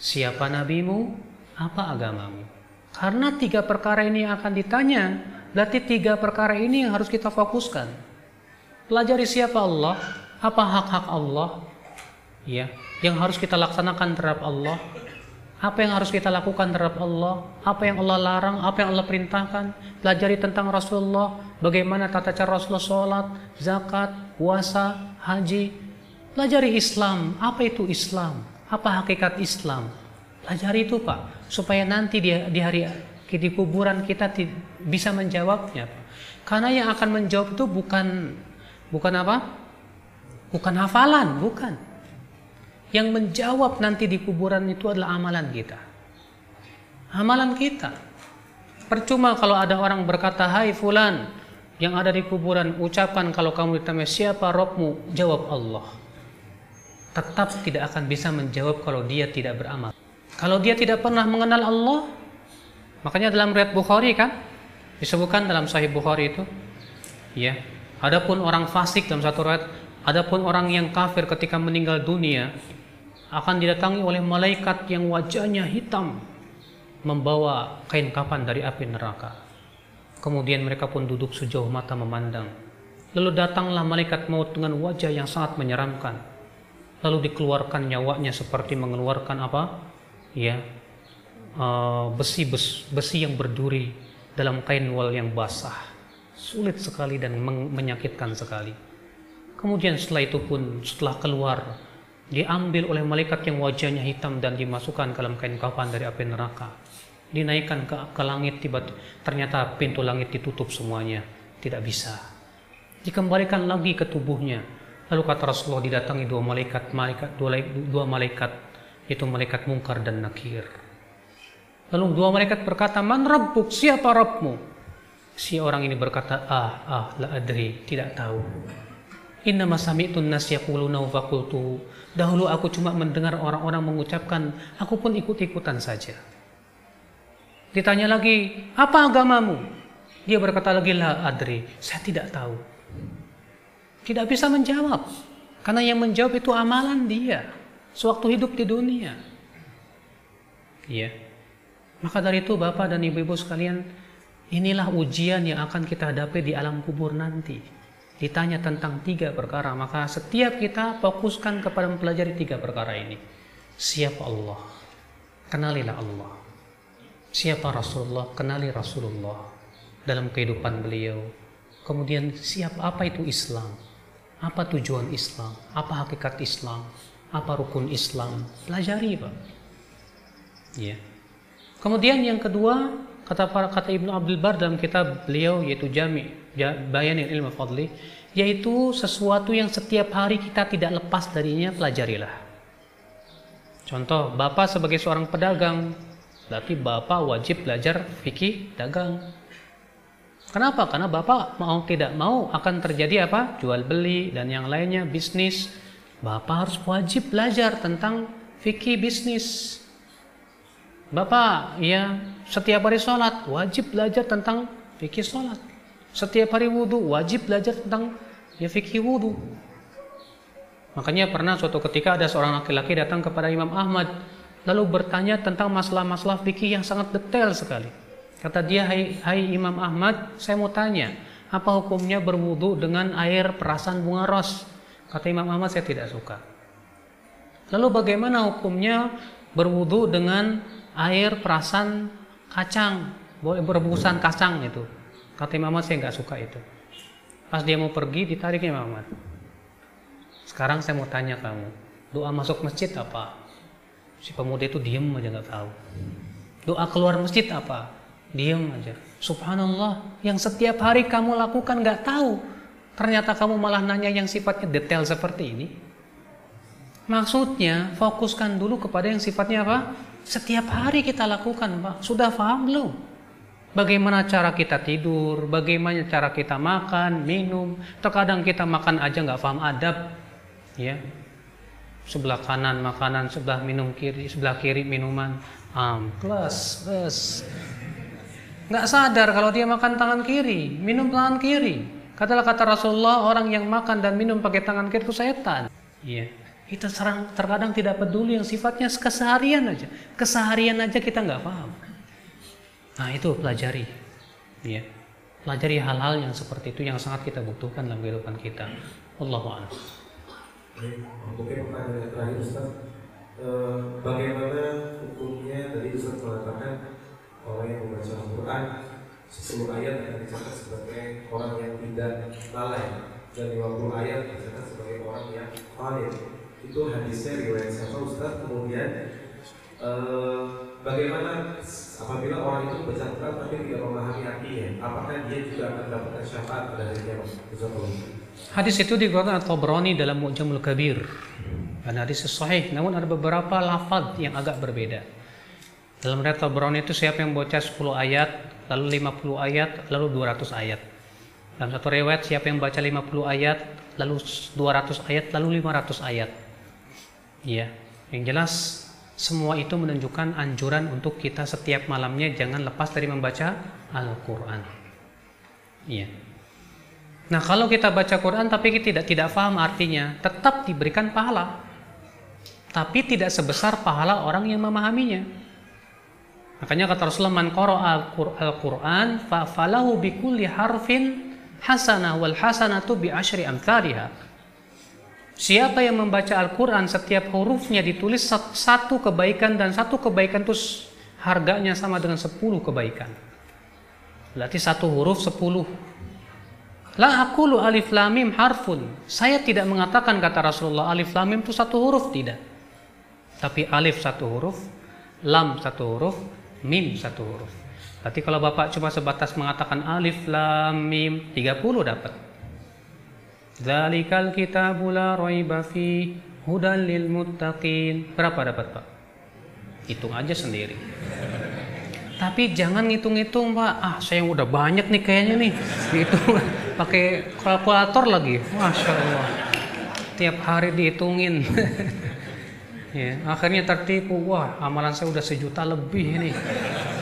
[SPEAKER 1] siapa nabimu, apa agamamu. Karena tiga perkara ini akan ditanya, berarti tiga perkara ini yang harus kita fokuskan. Pelajari siapa Allah, apa hak-hak Allah, ya, yang harus kita laksanakan terhadap Allah, apa yang harus kita lakukan terhadap Allah, apa yang Allah larang, apa yang Allah perintahkan, pelajari tentang Rasulullah, bagaimana tata cara Rasulullah sholat, zakat, puasa, haji, pelajari Islam, apa itu Islam, apa hakikat Islam, pelajari itu Pak, supaya nanti di, di hari di kuburan kita bisa menjawabnya. Karena yang akan menjawab itu bukan bukan apa? Bukan hafalan, bukan yang menjawab nanti di kuburan itu adalah amalan kita. Amalan kita. Percuma kalau ada orang berkata, Hai fulan, yang ada di kuburan, ucapkan kalau kamu ditanya siapa Robmu, jawab Allah. Tetap tidak akan bisa menjawab kalau dia tidak beramal. Kalau dia tidak pernah mengenal Allah, makanya dalam riwayat Bukhari kan, disebutkan dalam Sahih Bukhari itu, ya. Adapun orang fasik dalam satu riwayat, adapun orang yang kafir ketika meninggal dunia, akan didatangi oleh malaikat yang wajahnya hitam membawa kain kapan dari api neraka. Kemudian mereka pun duduk sejauh mata memandang. Lalu datanglah malaikat maut dengan wajah yang sangat menyeramkan. Lalu dikeluarkan nyawanya seperti mengeluarkan apa? Ya, uh, besi besi, yang berduri dalam kain wal yang basah. Sulit sekali dan menyakitkan sekali. Kemudian setelah itu pun setelah keluar diambil oleh malaikat yang wajahnya hitam dan dimasukkan ke dalam kain kafan dari api neraka dinaikkan ke, ke langit tiba ternyata pintu langit ditutup semuanya tidak bisa dikembalikan lagi ke tubuhnya lalu kata Rasulullah didatangi dua malaikat malaikat dua, dua malaikat yaitu malaikat mungkar dan nakir lalu dua malaikat berkata man rabbuk siapa Rabbmu si orang ini berkata ah ah la adri tidak tahu Inna masami'tun nas yaquluna wa Dahulu aku cuma mendengar orang-orang mengucapkan, aku pun ikut-ikutan saja. Ditanya lagi, apa agamamu? Dia berkata lagi, la adri, saya tidak tahu. Tidak bisa menjawab. Karena yang menjawab itu amalan dia. Sewaktu hidup di dunia. Iya. Maka dari itu Bapak dan Ibu-Ibu sekalian, inilah ujian yang akan kita hadapi di alam kubur nanti ditanya tentang tiga perkara, maka setiap kita fokuskan kepada mempelajari tiga perkara ini. Siapa Allah? Kenalilah Allah. Siapa Rasulullah? Kenali Rasulullah dalam kehidupan beliau. Kemudian siapa apa itu Islam? Apa tujuan Islam? Apa hakikat Islam? Apa rukun Islam? Pelajari, Pak. Ya. Kemudian yang kedua, kata para kata Ibnu Abdul Bar dalam kitab beliau yaitu Jami bayanin ilmu fadli yaitu sesuatu yang setiap hari kita tidak lepas darinya pelajarilah contoh bapak sebagai seorang pedagang berarti bapak wajib belajar fikih dagang kenapa? Karena bapak mau tidak mau akan terjadi apa? Jual beli dan yang lainnya bisnis. Bapak harus wajib belajar tentang fikih bisnis. Bapak ya setiap hari sholat wajib belajar tentang fikih sholat. Setiap hari wudhu wajib belajar tentang ya fikih wudhu. Makanya pernah suatu ketika ada seorang laki-laki datang kepada Imam Ahmad lalu bertanya tentang masalah-masalah fikih yang sangat detail sekali. Kata dia, hai, hai Imam Ahmad, saya mau tanya, apa hukumnya berwudhu dengan air perasan bunga ros? Kata Imam Ahmad, saya tidak suka. Lalu bagaimana hukumnya berwudhu dengan air perasan kacang, berbusan kacang itu? Kata Imam Ahmad saya nggak suka itu. Pas dia mau pergi ditariknya Imam Ahmad. Sekarang saya mau tanya kamu, doa masuk masjid apa? Si pemuda itu diem aja nggak tahu. Doa keluar masjid apa? Diam aja. Subhanallah, yang setiap hari kamu lakukan nggak tahu. Ternyata kamu malah nanya yang sifatnya detail seperti ini. Maksudnya, fokuskan dulu kepada yang sifatnya apa? Setiap hari kita lakukan, Pak. Sudah paham belum? Bagaimana cara kita tidur, bagaimana cara kita makan, minum. Terkadang kita makan aja nggak paham adab, ya. Sebelah kanan makanan, sebelah minum kiri, sebelah kiri minuman. Am, plus, plus. Nggak sadar kalau dia makan tangan kiri, minum tangan kiri. Katalah kata Rasulullah, orang yang makan dan minum pakai tangan kiri itu setan. Iya. Kita serang, terkadang tidak peduli yang sifatnya keseharian aja. Keseharian aja kita nggak paham. Nah itu pelajari. Ya. Pelajari hal-hal yang seperti itu yang sangat kita butuhkan dalam kehidupan kita.
[SPEAKER 2] Baik, mungkin pertanyaan terakhir Ustaz Eh, Bagaimana hukumnya tadi Ustaz mengatakan Orang yang membaca Al-Quran 10 ayat akan dicatat sebagai orang yang tidak lalai Dan 50 ayat dicatat sebagai orang yang valid Itu hadisnya riwayat siapa Ustaz Kemudian eh, Bagaimana apabila orang itu baca Al-Quran tapi tidak memahami artinya Apakah dia juga akan mendapatkan syafaat pada hari kiamat
[SPEAKER 1] Hadis itu dikeluarkan At-Tabrani dalam Mu'jamul Kabir. Dan hadis sahih, namun ada beberapa lafaz yang agak berbeda. Dalam riwayat Tabrani itu siapa yang baca 10 ayat, lalu 50 ayat, lalu 200 ayat. Dalam satu riwayat siapa yang baca 50 ayat, lalu 200 ayat, lalu 500 ayat. Iya, yang jelas semua itu menunjukkan anjuran untuk kita setiap malamnya jangan lepas dari membaca Al-Qur'an. Iya. Nah, kalau kita baca Quran tapi kita tidak tidak paham artinya, tetap diberikan pahala. Tapi tidak sebesar pahala orang yang memahaminya. Makanya kata Rasulullah man qara'a al-Qur'an fa falahu bi kulli harfin hasanah wal hasanatu bi asyri amthaliha. Siapa yang membaca Al-Qur'an setiap hurufnya ditulis satu kebaikan dan satu kebaikan itu harganya sama dengan sepuluh kebaikan. Berarti satu huruf sepuluh La aqulu alif lam mim harfun. Saya tidak mengatakan kata Rasulullah alif lam mim itu satu huruf tidak. Tapi alif satu huruf, lam satu huruf, mim satu huruf. Berarti kalau Bapak cuma sebatas mengatakan alif lam mim 30 dapat. Dzalikal kitabu la raiba fi hudan lil muttaqin. Berapa dapat, Pak? Hitung aja sendiri. Tapi jangan ngitung-ngitung, Pak. Ah, saya udah banyak nih kayaknya nih. Hitung pakai kalkulator lagi. Masya Allah. Tiap hari dihitungin. ya, akhirnya tertipu. Wah, amalan saya udah sejuta lebih ini.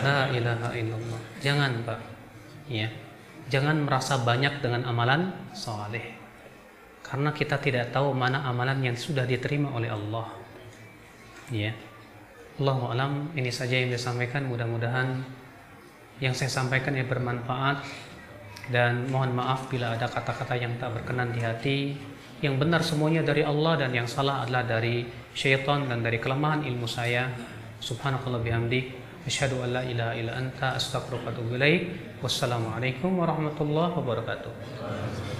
[SPEAKER 1] La ilaha illallah. Jangan, Pak. Ya. Jangan merasa banyak dengan amalan soleh. Karena kita tidak tahu mana amalan yang sudah diterima oleh Allah. Ya. Allah alam ini saja yang disampaikan mudah-mudahan yang saya sampaikan yang bermanfaat dan mohon maaf bila ada kata-kata yang tak berkenan di hati yang benar semuanya dari Allah dan yang salah adalah dari syaitan dan dari kelemahan ilmu saya. Subhanakallah bihamdik asyhadu an la ilaha illa anta astaghfiruka wa atubu ilaik. Wassalamualaikum warahmatullahi wabarakatuh